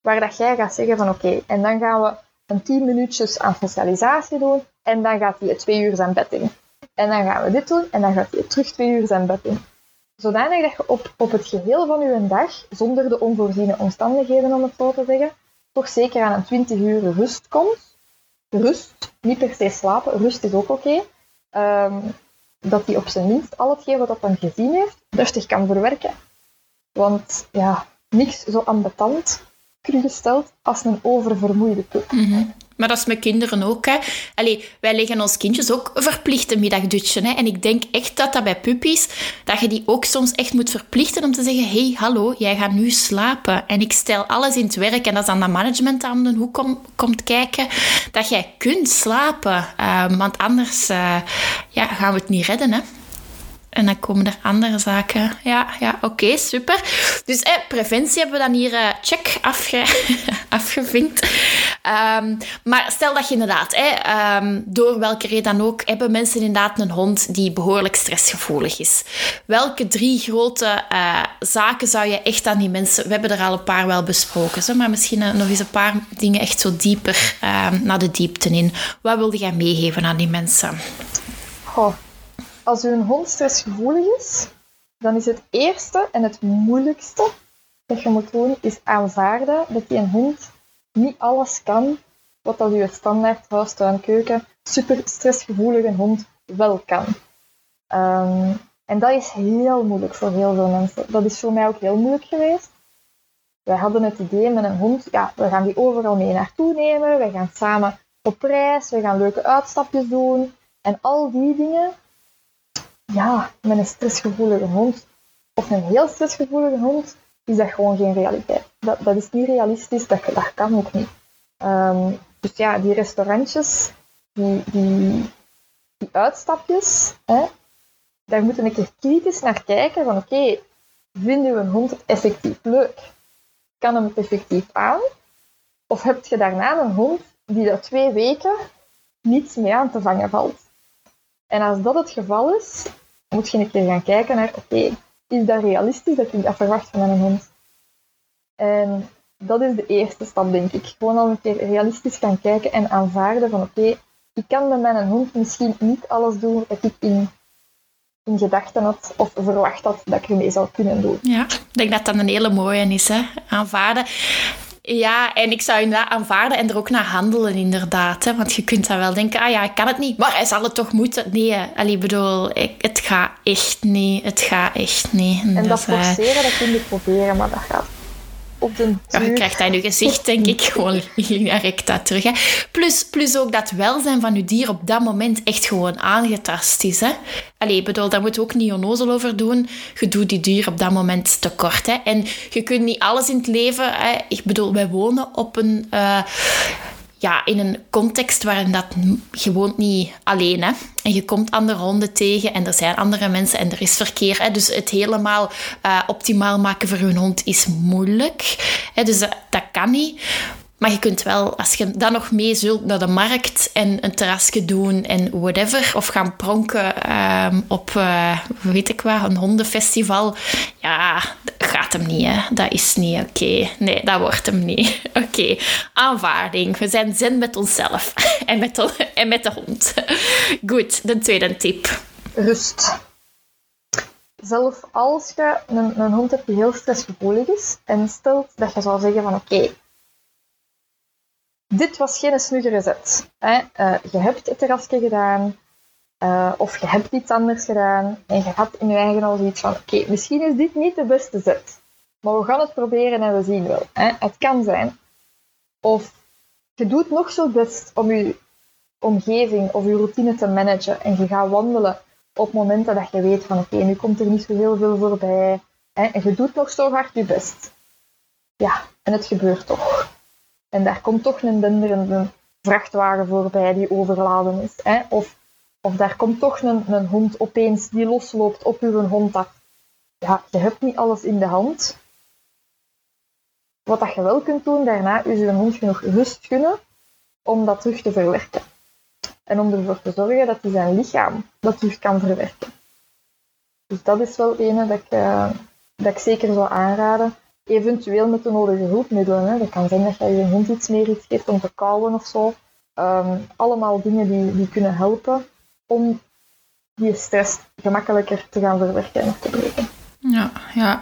B: waar dat jij gaat zeggen van oké, en dan gaan we een 10 minuutjes aan socialisatie doen en dan gaat hij twee uur zijn bed in. En dan gaan we dit doen en dan gaat hij terug twee uur zijn bed in. Zodanig dat je op, op het geheel van je dag, zonder de onvoorziene omstandigheden om het zo te zeggen, toch zeker aan een 20 uur rust komt. Rust, niet per se slapen, rust is ook oké. Um, dat hij op zijn minst al hetgeen wat hij gezien heeft, rustig kan verwerken. Want ja, niks zo ambetant gesteld als een oververmoeide pup.
A: Mm Maar dat is met kinderen ook. Hè. Allee, wij leggen ons kindjes ook verplicht een middagdutje. Hè. En ik denk echt dat dat bij puppies, dat je die ook soms echt moet verplichten om te zeggen, hey, hallo, jij gaat nu slapen. En ik stel alles in het werk, en dat is dan dat management aan de hoek kom, komt kijken, dat jij kunt slapen. Uh, want anders uh, ja, gaan we het niet redden. Hè. En dan komen er andere zaken. Ja, ja oké, super. Dus eh, preventie hebben we dan hier uh, check afge afgevinkt. Um, maar stel dat je inderdaad, eh, door welke reden dan ook, hebben mensen inderdaad een hond die behoorlijk stressgevoelig is. Welke drie grote uh, zaken zou je echt aan die mensen... We hebben er al een paar wel besproken, maar misschien nog eens een paar dingen echt zo dieper um, naar de diepte in. Wat wilde jij meegeven aan die mensen?
B: Goh als uw hond stressgevoelig is, dan is het eerste en het moeilijkste dat je moet doen, is aanvaarden dat die een hond niet alles kan wat dat uw standaard huis, tuin, keuken, super stressgevoelige hond wel kan. Um, en dat is heel moeilijk voor heel veel mensen. Dat is voor mij ook heel moeilijk geweest. Wij hadden het idee met een hond, ja, we gaan die overal mee naartoe nemen, we gaan samen op reis, we gaan leuke uitstapjes doen. En al die dingen, ja, met een stressgevoelige hond of een heel stressgevoelige hond is dat gewoon geen realiteit. Dat, dat is niet realistisch, dat, dat kan ook niet. Um, dus ja, die restaurantjes, die, die, uitstapjes, hè, daar moeten we een keer kritisch naar kijken van oké, vinden we een hond het effectief leuk? Kan hem het effectief aan? Of heb je daarna een hond die dat twee weken niets meer aan te vangen valt? En als dat het geval is, moet je een keer gaan kijken naar, oké, is dat realistisch dat ik dat verwacht van een hond? En dat is de eerste stap, denk ik. Gewoon al een keer realistisch gaan kijken en aanvaarden van, oké, ik kan met mijn hond misschien niet alles doen wat ik in, in gedachten had of verwacht had dat ik ermee zou kunnen doen.
A: Ja, ik denk dat dat een hele mooie is, hè? aanvaarden. Ja, en ik zou inderdaad aanvaarden en er ook naar handelen, inderdaad. Hè? Want je kunt dan wel denken, ah ja, ik kan het niet, maar hij zal het toch moeten. Nee, allee, bedoel, ik, het gaat echt niet. Het gaat echt niet.
B: En, en dat forceren, dat kun je proberen, maar dat gaat op de
A: ja, je krijgt dat in je gezicht, denk ik, gewoon direct dat terug. Hè. Plus, plus ook dat welzijn van je dier op dat moment echt gewoon aangetast is. Hè. Allee, bedoel, daar moet je ook niet onnozel over doen. Je doet die dier op dat moment tekort. Hè. En je kunt niet alles in het leven... Hè. Ik bedoel, wij wonen op een... Uh, ja, in een context waarin dat gewoon niet alleen. Hè. En je komt andere honden tegen en er zijn andere mensen en er is verkeer. Hè. Dus het helemaal uh, optimaal maken voor hun hond is moeilijk. Hè. Dus dat, kan niet. Maar je kunt wel, als je dan nog mee zult naar de markt en een terrasje doen en whatever, of gaan pronken um, op, weet ik wat, een hondenfestival. Ja, gaat hem niet. Dat is niet oké. Nee, dat wordt hem niet. Oké, okay. aanvaarding. We zijn zen met onszelf en met de, en met de hond. Goed, de tweede tip.
B: Rust. Zelf als je een, een hond hebt die heel stressgevoelig is en stelt dat je zou zeggen van oké, dit was geen snuggere zet. Hè. Uh, je hebt het terrasje gedaan, uh, of je hebt iets anders gedaan, en je had in je eigen al zoiets van, oké, misschien is dit niet de beste zet, maar we gaan het proberen en we zien wel. Hè. Het kan zijn. Of je doet nog zo best om je omgeving of je routine te managen, en je gaat wandelen op momenten dat je weet van, oké, nu komt er niet zo heel veel voorbij, hè, en je doet nog zo hard je best. Ja, en het gebeurt toch. En daar komt toch een denderende vrachtwagen voorbij die overladen is. Hè? Of, of daar komt toch een, een hond opeens die losloopt op uw hond af. Ja, je hebt niet alles in de hand. Wat dat je wel kunt doen daarna, is je hond genoeg rust gunnen om dat terug te verwerken. En om ervoor te zorgen dat hij zijn lichaam dat terug kan verwerken. Dus dat is wel een dat ik, uh, dat ik zeker zou aanraden eventueel met de nodige hulpmiddelen. Hè. Dat kan zijn dat je je hond iets meer iets geeft om te kauwen of zo. Um, allemaal dingen die, die kunnen helpen om die stress gemakkelijker te gaan verwerken en te breken.
A: Ja, ja.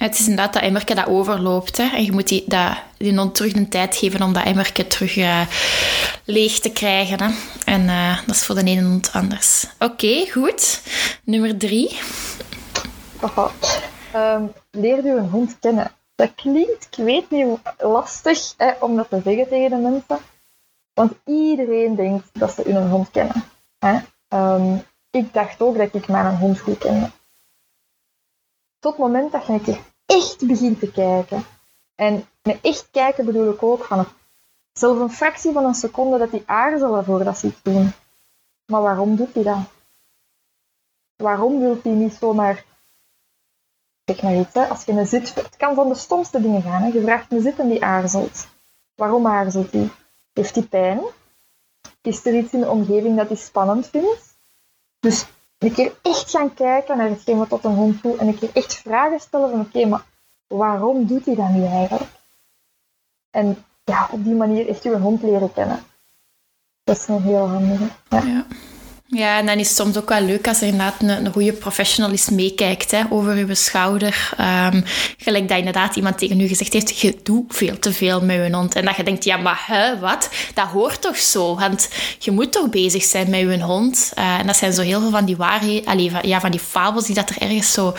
A: Het is inderdaad dat emmerke dat overloopt. Hè. En je moet die, dat, die hond terug een tijd geven om dat emmerke terug uh, leeg te krijgen. Hè. En uh, dat is voor de ene hond anders. Oké, goed. Nummer drie.
B: Um, leer je een hond kennen. Dat klinkt, ik weet niet, lastig hè, om dat te zeggen tegen de mensen. Want iedereen denkt dat ze hun hond kennen. Hè. Um, ik dacht ook dat ik mijn hond goed kende. Tot het moment dat je echt begint te kijken. En met echt kijken bedoel ik ook van zelfs een fractie van een seconde dat hij aarzelen voordat ze iets doen. Maar waarom doet hij dat? waarom wil hij niet zomaar... Kijk maar iets, hè. Als je een zit... Het kan van de stomste dingen gaan. Je vraagt een zit en die aarzelt. Waarom aarzelt hij? Heeft hij pijn? Is er iets in de omgeving dat hij spannend vindt? Dus een keer echt gaan kijken naar hetgeen wat tot een hond voelt en een keer echt vragen stellen van oké, maar waarom doet hij dat nu eigenlijk? En ja, op die manier echt uw hond leren kennen. Dat is een heel handige. Ja.
A: ja. Ja, en dan is het soms ook wel leuk als er inderdaad een, goede professional is meekijkt hè, over uw schouder. Um, gelijk dat inderdaad iemand tegen u gezegd heeft, je doet veel te veel met je hond. En dat je denkt, ja, maar hè, wat? Dat hoort toch zo? Want je moet toch bezig zijn met je hond? Uh, en dat zijn zo heel veel van die waarheden, ja, van die fabels die dat er ergens zo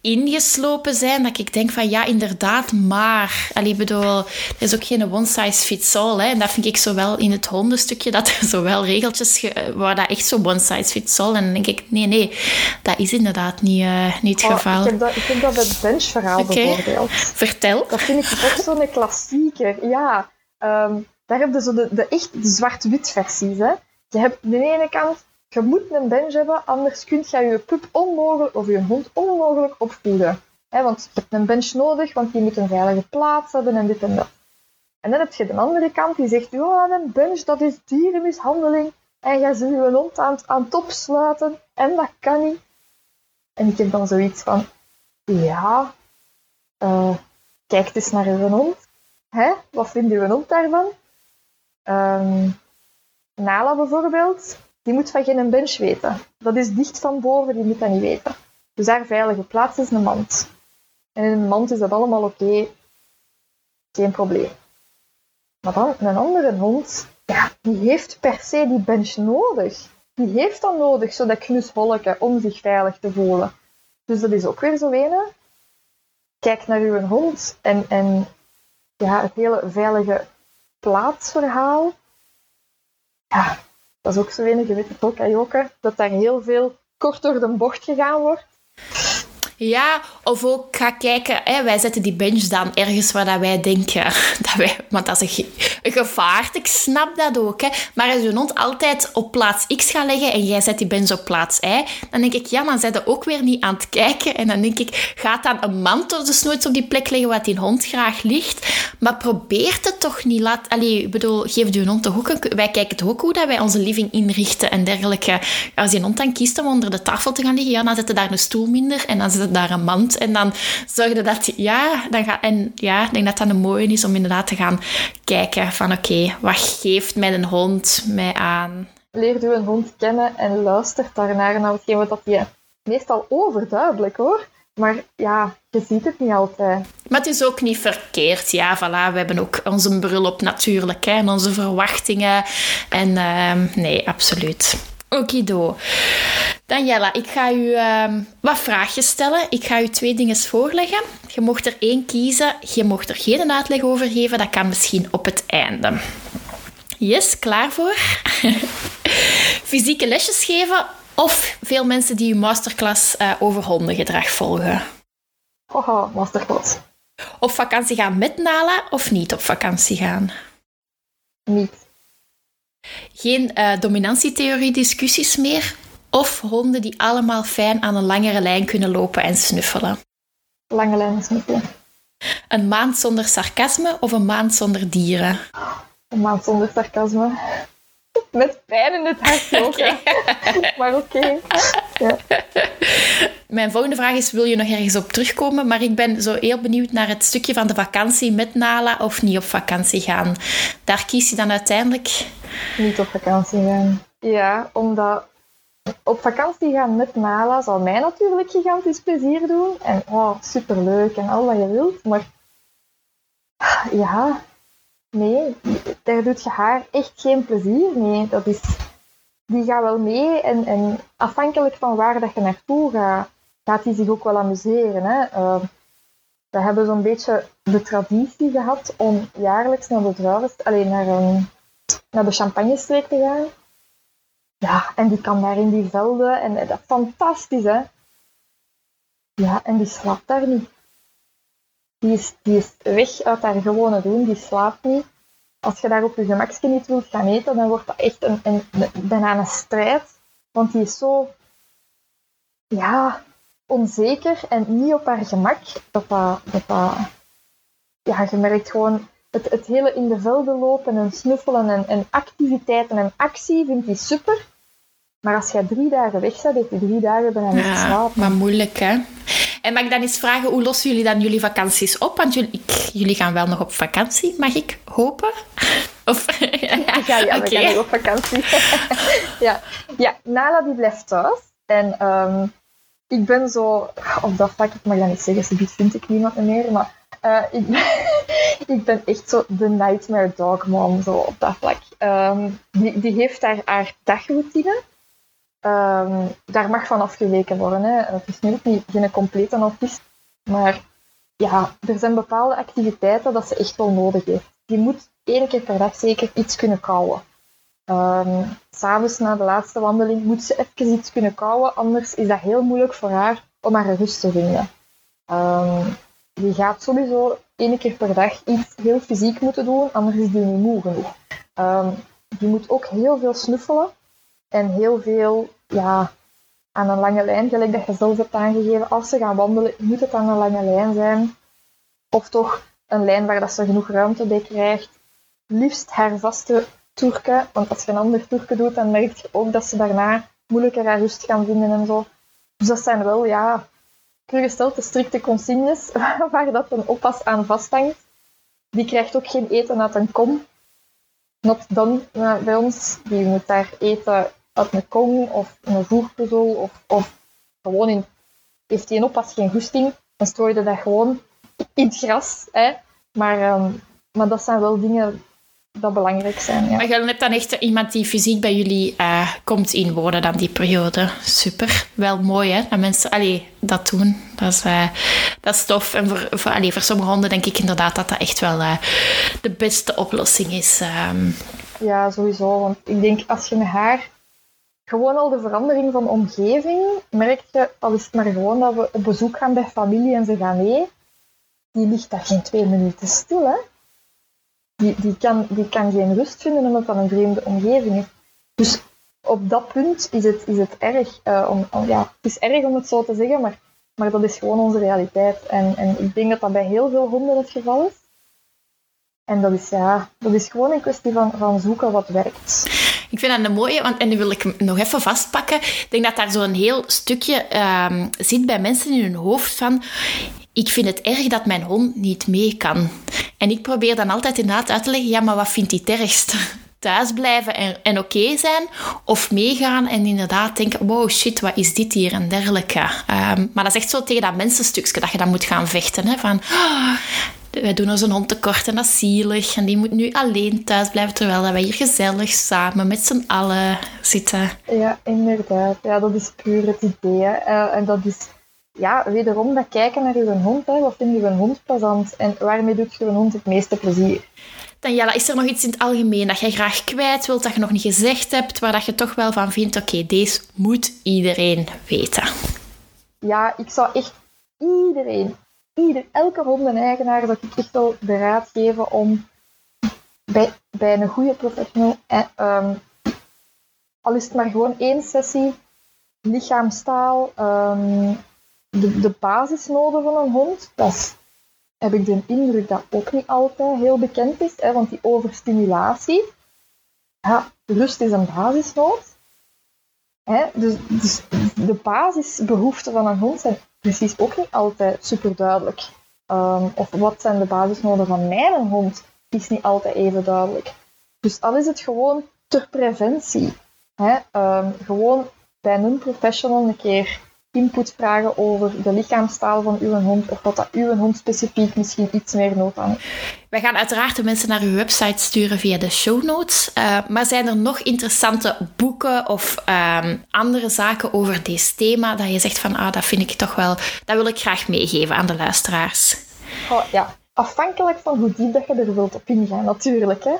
A: ingeslopen zijn, dat ik denk van ja, inderdaad, maar. Allee, bedoel, er is ook geen one size fits all. Hè. En dat vind ik zowel in het hondenstukje, dat er zowel regeltjes waar dat echt zo one size fits all. En dan denk ik, nee, nee, dat is inderdaad niet, uh, niet het oh, geval.
B: Ik heb dat, ik heb dat het benchverhaal okay. bijvoorbeeld.
A: Vertel.
B: Dat vind ik ook zo'n klassieker. Ja, um, daar heb je zo de, de echt zwart-wit versies. Hè. Je hebt aan de ene kant je moet een bench hebben, anders kun je je pup onmogelijk of je hond onmogelijk opvoeden. want je hebt een bench nodig, want die moet een veilige plaats hebben en dit en dat. En dan heb je de andere kant die zegt, ja, een bench dat is dierenmishandeling en jij zult je hond aan, aan het opsluiten en dat kan niet. En ik heb dan zoiets van, ja, uh, kijk eens naar je hond. Hè? Wat vindt je hond daarvan? Um, Nala bijvoorbeeld, die moet van geen bench weten. Dat is dicht van boven, die moet dat niet weten. Dus haar veilige plaats is een mand. En in een mand is dat allemaal oké. Geen probleem. Maar dan een andere hond, ja, die heeft per se die bench nodig. Die heeft dat nodig, zodat knusholleke, om zich veilig te voelen. Dus dat is ook weer zo ene. Kijk naar uw hond en, en ja, het hele veilige plaatsverhaal. Ja, dat is ook zo enig, je weet het ook, Ayoka, dat daar heel veel kort door de bocht gegaan wordt.
A: Ja, of ook ga kijken, hè, wij zetten die bench dan ergens waar dat wij denken dat wij, want dat is een, gevaar. Ik snap dat ook. Hè. Maar als je hond altijd op plaats X gaat leggen en jij zet die bench op plaats Y, dan denk ik, ja, dan zijn ze ook weer niet aan het kijken. En dan denk ik, gaat dan een man door de nooit op die plek leggen waar die hond graag ligt? Maar probeert het toch niet. Laat, allee, ik bedoel, geef je hond toch ook een... Wij kijken toch ook hoe dat wij onze living inrichten en dergelijke. Als die hond dan kiest om onder de tafel te gaan liggen, ja, dan zet daar een stoel minder en dan daar een mand. En dan zorgde dat, ja, dan ga, en ja, ik denk dat dat een mooie is om inderdaad te gaan kijken van oké, wat geeft mijn hond mij aan?
B: Leer een hond kennen en luistert daarnaar naar hetgeen wat je meestal overduidelijk hoor. Maar ja, je ziet het niet altijd.
A: Maar het is ook niet verkeerd. Ja, voilà, we hebben ook onze bril op natuurlijk. Hè, en onze verwachtingen. En uh, nee, absoluut. Okido. Daniela, ik ga u um, wat vraagjes stellen. Ik ga u twee dingen voorleggen. Je mocht er één kiezen. Je mocht er geen uitleg over geven. Dat kan misschien op het einde. Yes, klaar voor? Fysieke lesjes geven of veel mensen die uw masterclass uh, over hondengedrag volgen?
B: Oh, masterclass.
A: Op vakantie gaan met Nala of niet op vakantie gaan?
B: Niet.
A: Geen uh, dominantietheorie-discussies meer? Of honden die allemaal fijn aan een langere lijn kunnen lopen en snuffelen?
B: Lange lijn snuffelen.
A: Een maand zonder sarcasme of een maand zonder dieren?
B: Een maand zonder sarcasme. Met pijn in het hart ook. maar oké. Ja.
A: Mijn volgende vraag is, wil je nog ergens op terugkomen? Maar ik ben zo heel benieuwd naar het stukje van de vakantie met Nala of niet op vakantie gaan. Daar kies je dan uiteindelijk...
B: Niet op vakantie gaan. Ja, omdat op vakantie gaan met Nala zal mij natuurlijk gigantisch plezier doen. En oh, superleuk en al wat je wilt. Maar ja, nee, daar doet je haar echt geen plezier mee. Dat is, die gaat wel mee en, en afhankelijk van waar dat je naartoe gaat, gaat hij zich ook wel amuseren. Hè. Uh, we hebben zo'n beetje de traditie gehad om jaarlijks naar de druiven, alleen naar, um, naar de champagnestreek te gaan. Ja, en die kan daar in die velden en dat is fantastisch, hè. Ja, en die slaapt daar niet. Die is, die is weg uit haar gewone doen, die slaapt niet. Als je daar op je gemakje niet wilt gaan eten, dan wordt dat echt een, een, bijna een strijd. Want die is zo ja, onzeker en niet op haar gemak. Dat dat, dat, dat ja, je merkt gewoon het, het hele in de velden lopen en snuffelen en, en activiteiten en actie vindt hij super. Maar als jij drie dagen weg bent, heb je drie dagen bijna niet ja, slapen.
A: Maar moeilijk, hè? En mag ik dan eens vragen, hoe lossen jullie dan jullie vakanties op? Want jullie, jullie gaan wel nog op vakantie, mag ik hopen? Of,
B: ja, ja, ja okay. we gaan nog op vakantie. ja. ja, Nala die blijft thuis. En um, ik ben zo... Op dat vlak, ik mag dat niet zeggen, ze vind ik niemand meer, maar... Uh, ik, ben, ik ben echt zo de nightmare dog mom, zo op dat vlak. Um, die, die heeft daar haar dagroutine. Um, daar mag van afgeweken worden. Hè. Het is nu ook niet geen complete autist, maar ja, er zijn bepaalde activiteiten dat ze echt wel nodig heeft. Die moet één keer per dag zeker iets kunnen kouwen. Um, S'avonds na de laatste wandeling moet ze even iets kunnen kouwen, anders is dat heel moeilijk voor haar om haar rust te vinden. Um, die gaat sowieso één keer per dag iets heel fysiek moeten doen, anders is die niet moe genoeg. Die moet ook heel veel snuffelen en heel veel ja, aan een lange lijn, gelijk dat je zelf hebt aangegeven. Als ze gaan wandelen, moet het aan een lange lijn zijn. Of toch een lijn waar dat ze genoeg ruimte bij krijgt. Liefst haar vaste toerken, want als je een ander toerken doet, dan merk je ook dat ze daarna moeilijker haar rust gaan vinden en zo. Dus dat zijn wel, ja, de strikte consignes waar dat een oppas aan vasthangt. Die krijgt ook geen eten uit een kom. Not dan bij ons. Die moet daar eten uit een kom of een voerpuzzel of, of gewoon in... Heeft die een oppas geen goesting, dan strooide dat gewoon in het gras. Hè. Maar, um, maar dat zijn wel dingen dat belangrijk zijn. Ja.
A: Maar je hebt dan echt iemand die fysiek bij jullie uh, komt inwonen dan die periode. Super. Wel mooi hè, dat mensen allee, dat doen. Dat is, uh, dat is tof. En voor, voor, allee, voor sommige honden denk ik inderdaad dat dat echt wel uh, de beste oplossing is. Um.
B: Ja, sowieso. Want ik denk als je met haar gewoon al de verandering van omgeving merk je, al is het maar gewoon dat we op bezoek gaan bij familie en ze gaan mee, die ligt daar geen twee minuten stil. Hè? die, die, kan, die kan geen rust vinden omdat dat een vreemde omgeving is. Dus op dat punt is het, is het erg. Uh, om, ja, het is erg om het zo te zeggen, maar, maar dat is gewoon onze realiteit. En, en ik denk dat dat bij heel veel honden het geval is. En dat is, ja, dat is gewoon een kwestie van, van zoeken wat werkt.
A: Ik vind dat een mooie, want, en nu wil ik nog even vastpakken. Ik denk dat daar zo'n heel stukje uh, zit bij mensen in hun hoofd van ik vind het erg dat mijn hond niet mee kan. En ik probeer dan altijd inderdaad uit te leggen, ja, maar wat vindt hij het ergst? Thuis blijven en, en oké zijn, of meegaan en inderdaad denken, wow, shit, wat is dit hier en dergelijke. Um, maar dat is echt zo tegen dat mensenstukje dat je dan moet gaan vechten. Hè? Van, oh, wij doen ons een hond tekort en dat is zielig. En die moet nu alleen thuis blijven, terwijl wij hier gezellig samen met z'n allen zitten.
B: Ja, inderdaad. Ja, dat is puur het idee. Uh, en dat is ja, wederom dat kijken naar je hond. Hè. Wat vind je een hond plezant en waarmee doet je een hond het meeste plezier?
A: Daniela, is er nog iets in het algemeen dat jij graag kwijt wilt, dat je nog niet gezegd hebt, waar dat je toch wel van vindt, oké, deze moet iedereen weten?
B: Ja, ik zou echt iedereen, ieder, elke hondeneigenaar, dat ik echt wel de raad geven om bij, bij een goede professional, eh, al is het maar gewoon één sessie, lichaamstaal, um, de, de basisnoden van een hond, dat heb ik de indruk dat ook niet altijd heel bekend is, hè, want die overstimulatie, ja, rust is een basisnood. Hè, dus, dus de basisbehoeften van een hond zijn precies ook niet altijd super duidelijk. Ehm, of wat zijn de basisnoden van mijn hond, is niet altijd even duidelijk. Dus al is het gewoon ter preventie. Hè, um, gewoon bij een professional een keer input vragen over de lichaamstaal van uw hond of wat dat uw hond specifiek misschien iets meer nood aan heeft.
A: Wij gaan uiteraard de mensen naar uw website sturen via de show notes. Uh, maar zijn er nog interessante boeken of uh, andere zaken over dit thema dat je zegt van ah, dat vind ik toch wel, dat wil ik graag meegeven aan de luisteraars?
B: Oh, ja, afhankelijk van hoe diep dat je er wilt op ingaan, natuurlijk. Hè.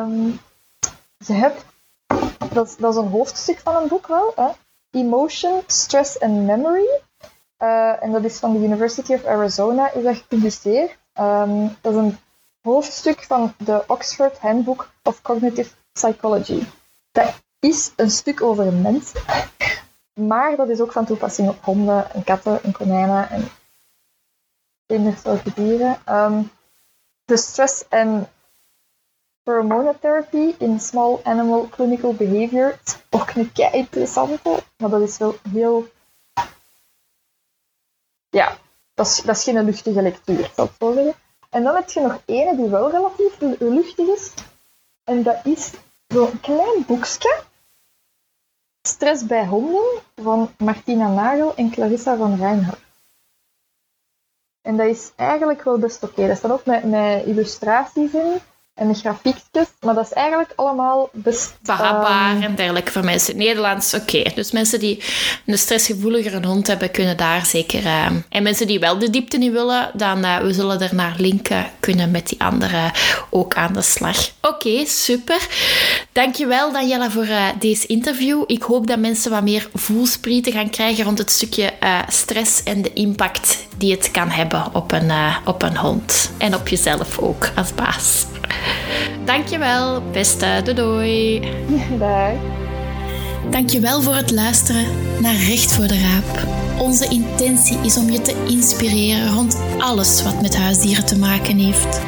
B: Um, je hebt, dat, dat is een hoofdstuk van een boek wel, hè. Emotion, Stress and Memory. Uh, en dat is van de University of Arizona, is dat gepubliceerd. Um, dat is een hoofdstuk van de Oxford Handbook of Cognitive Psychology. Dat is een stuk over een mens. Maar dat is ook van toepassing op honden en katten en konijnen en kindersoorten dieren. Um, de stress en hormonotherapy in small animal clinical behavior. Ook een kei interessante, maar dat is wel heel. Ja, dat is, dat is geen luchtige lectuur, zal ik zo zeggen. En dan heb je nog ene die wel relatief luchtig is. En dat is zo'n klein boekje. Stress bij honden van Martina Nagel en Clarissa van Reinhardt. En dat is eigenlijk wel best oké. Okay. Dat staat ook met, met illustraties in en de grafiekjes. Maar dat is eigenlijk allemaal best...
A: Behapbaar um... en dergelijke voor mensen. Nederlands, oké. Dus mensen die een stressgevoeligere hond hebben, kunnen daar zeker... Uh... en mensen die wel de diepte niet willen, dan uh, we zullen er naar linken kunnen met die andere ook aan de slag. Oké, super. Dankjewel Daniela voor uh, deze interview. Ik hoop dat mensen wat meer voelsprieten gaan krijgen rond het stukje stress en de impact die het kan hebben op een, op een hond. En op jezelf ook als baas. Dankjewel, beste. Doei doei.
B: Dag.
A: Dankjewel voor het luisteren naar Recht voor de Raap. Onze intentie is om je te inspireren rond alles wat met huisdieren te maken heeft.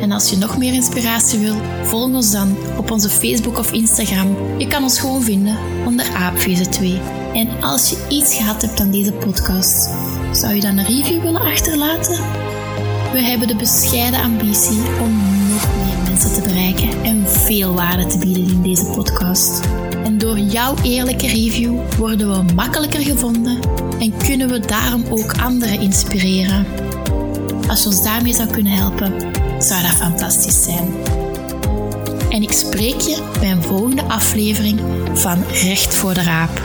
A: En als je nog meer inspiratie wil, volg ons dan op onze Facebook of Instagram. Je kan ons gewoon vinden onder Aapvieze 2. En als je iets gehad hebt aan deze podcast, zou je dan een review willen achterlaten? We hebben de bescheiden ambitie om nog meer mensen te bereiken en veel waarde te bieden in deze podcast. En door jouw eerlijke review worden we makkelijker gevonden en kunnen we daarom ook anderen inspireren. Als je ons daarmee zou kunnen helpen, zou dat fantastisch zijn. En ik spreek je bij een volgende aflevering van Recht voor de Raap.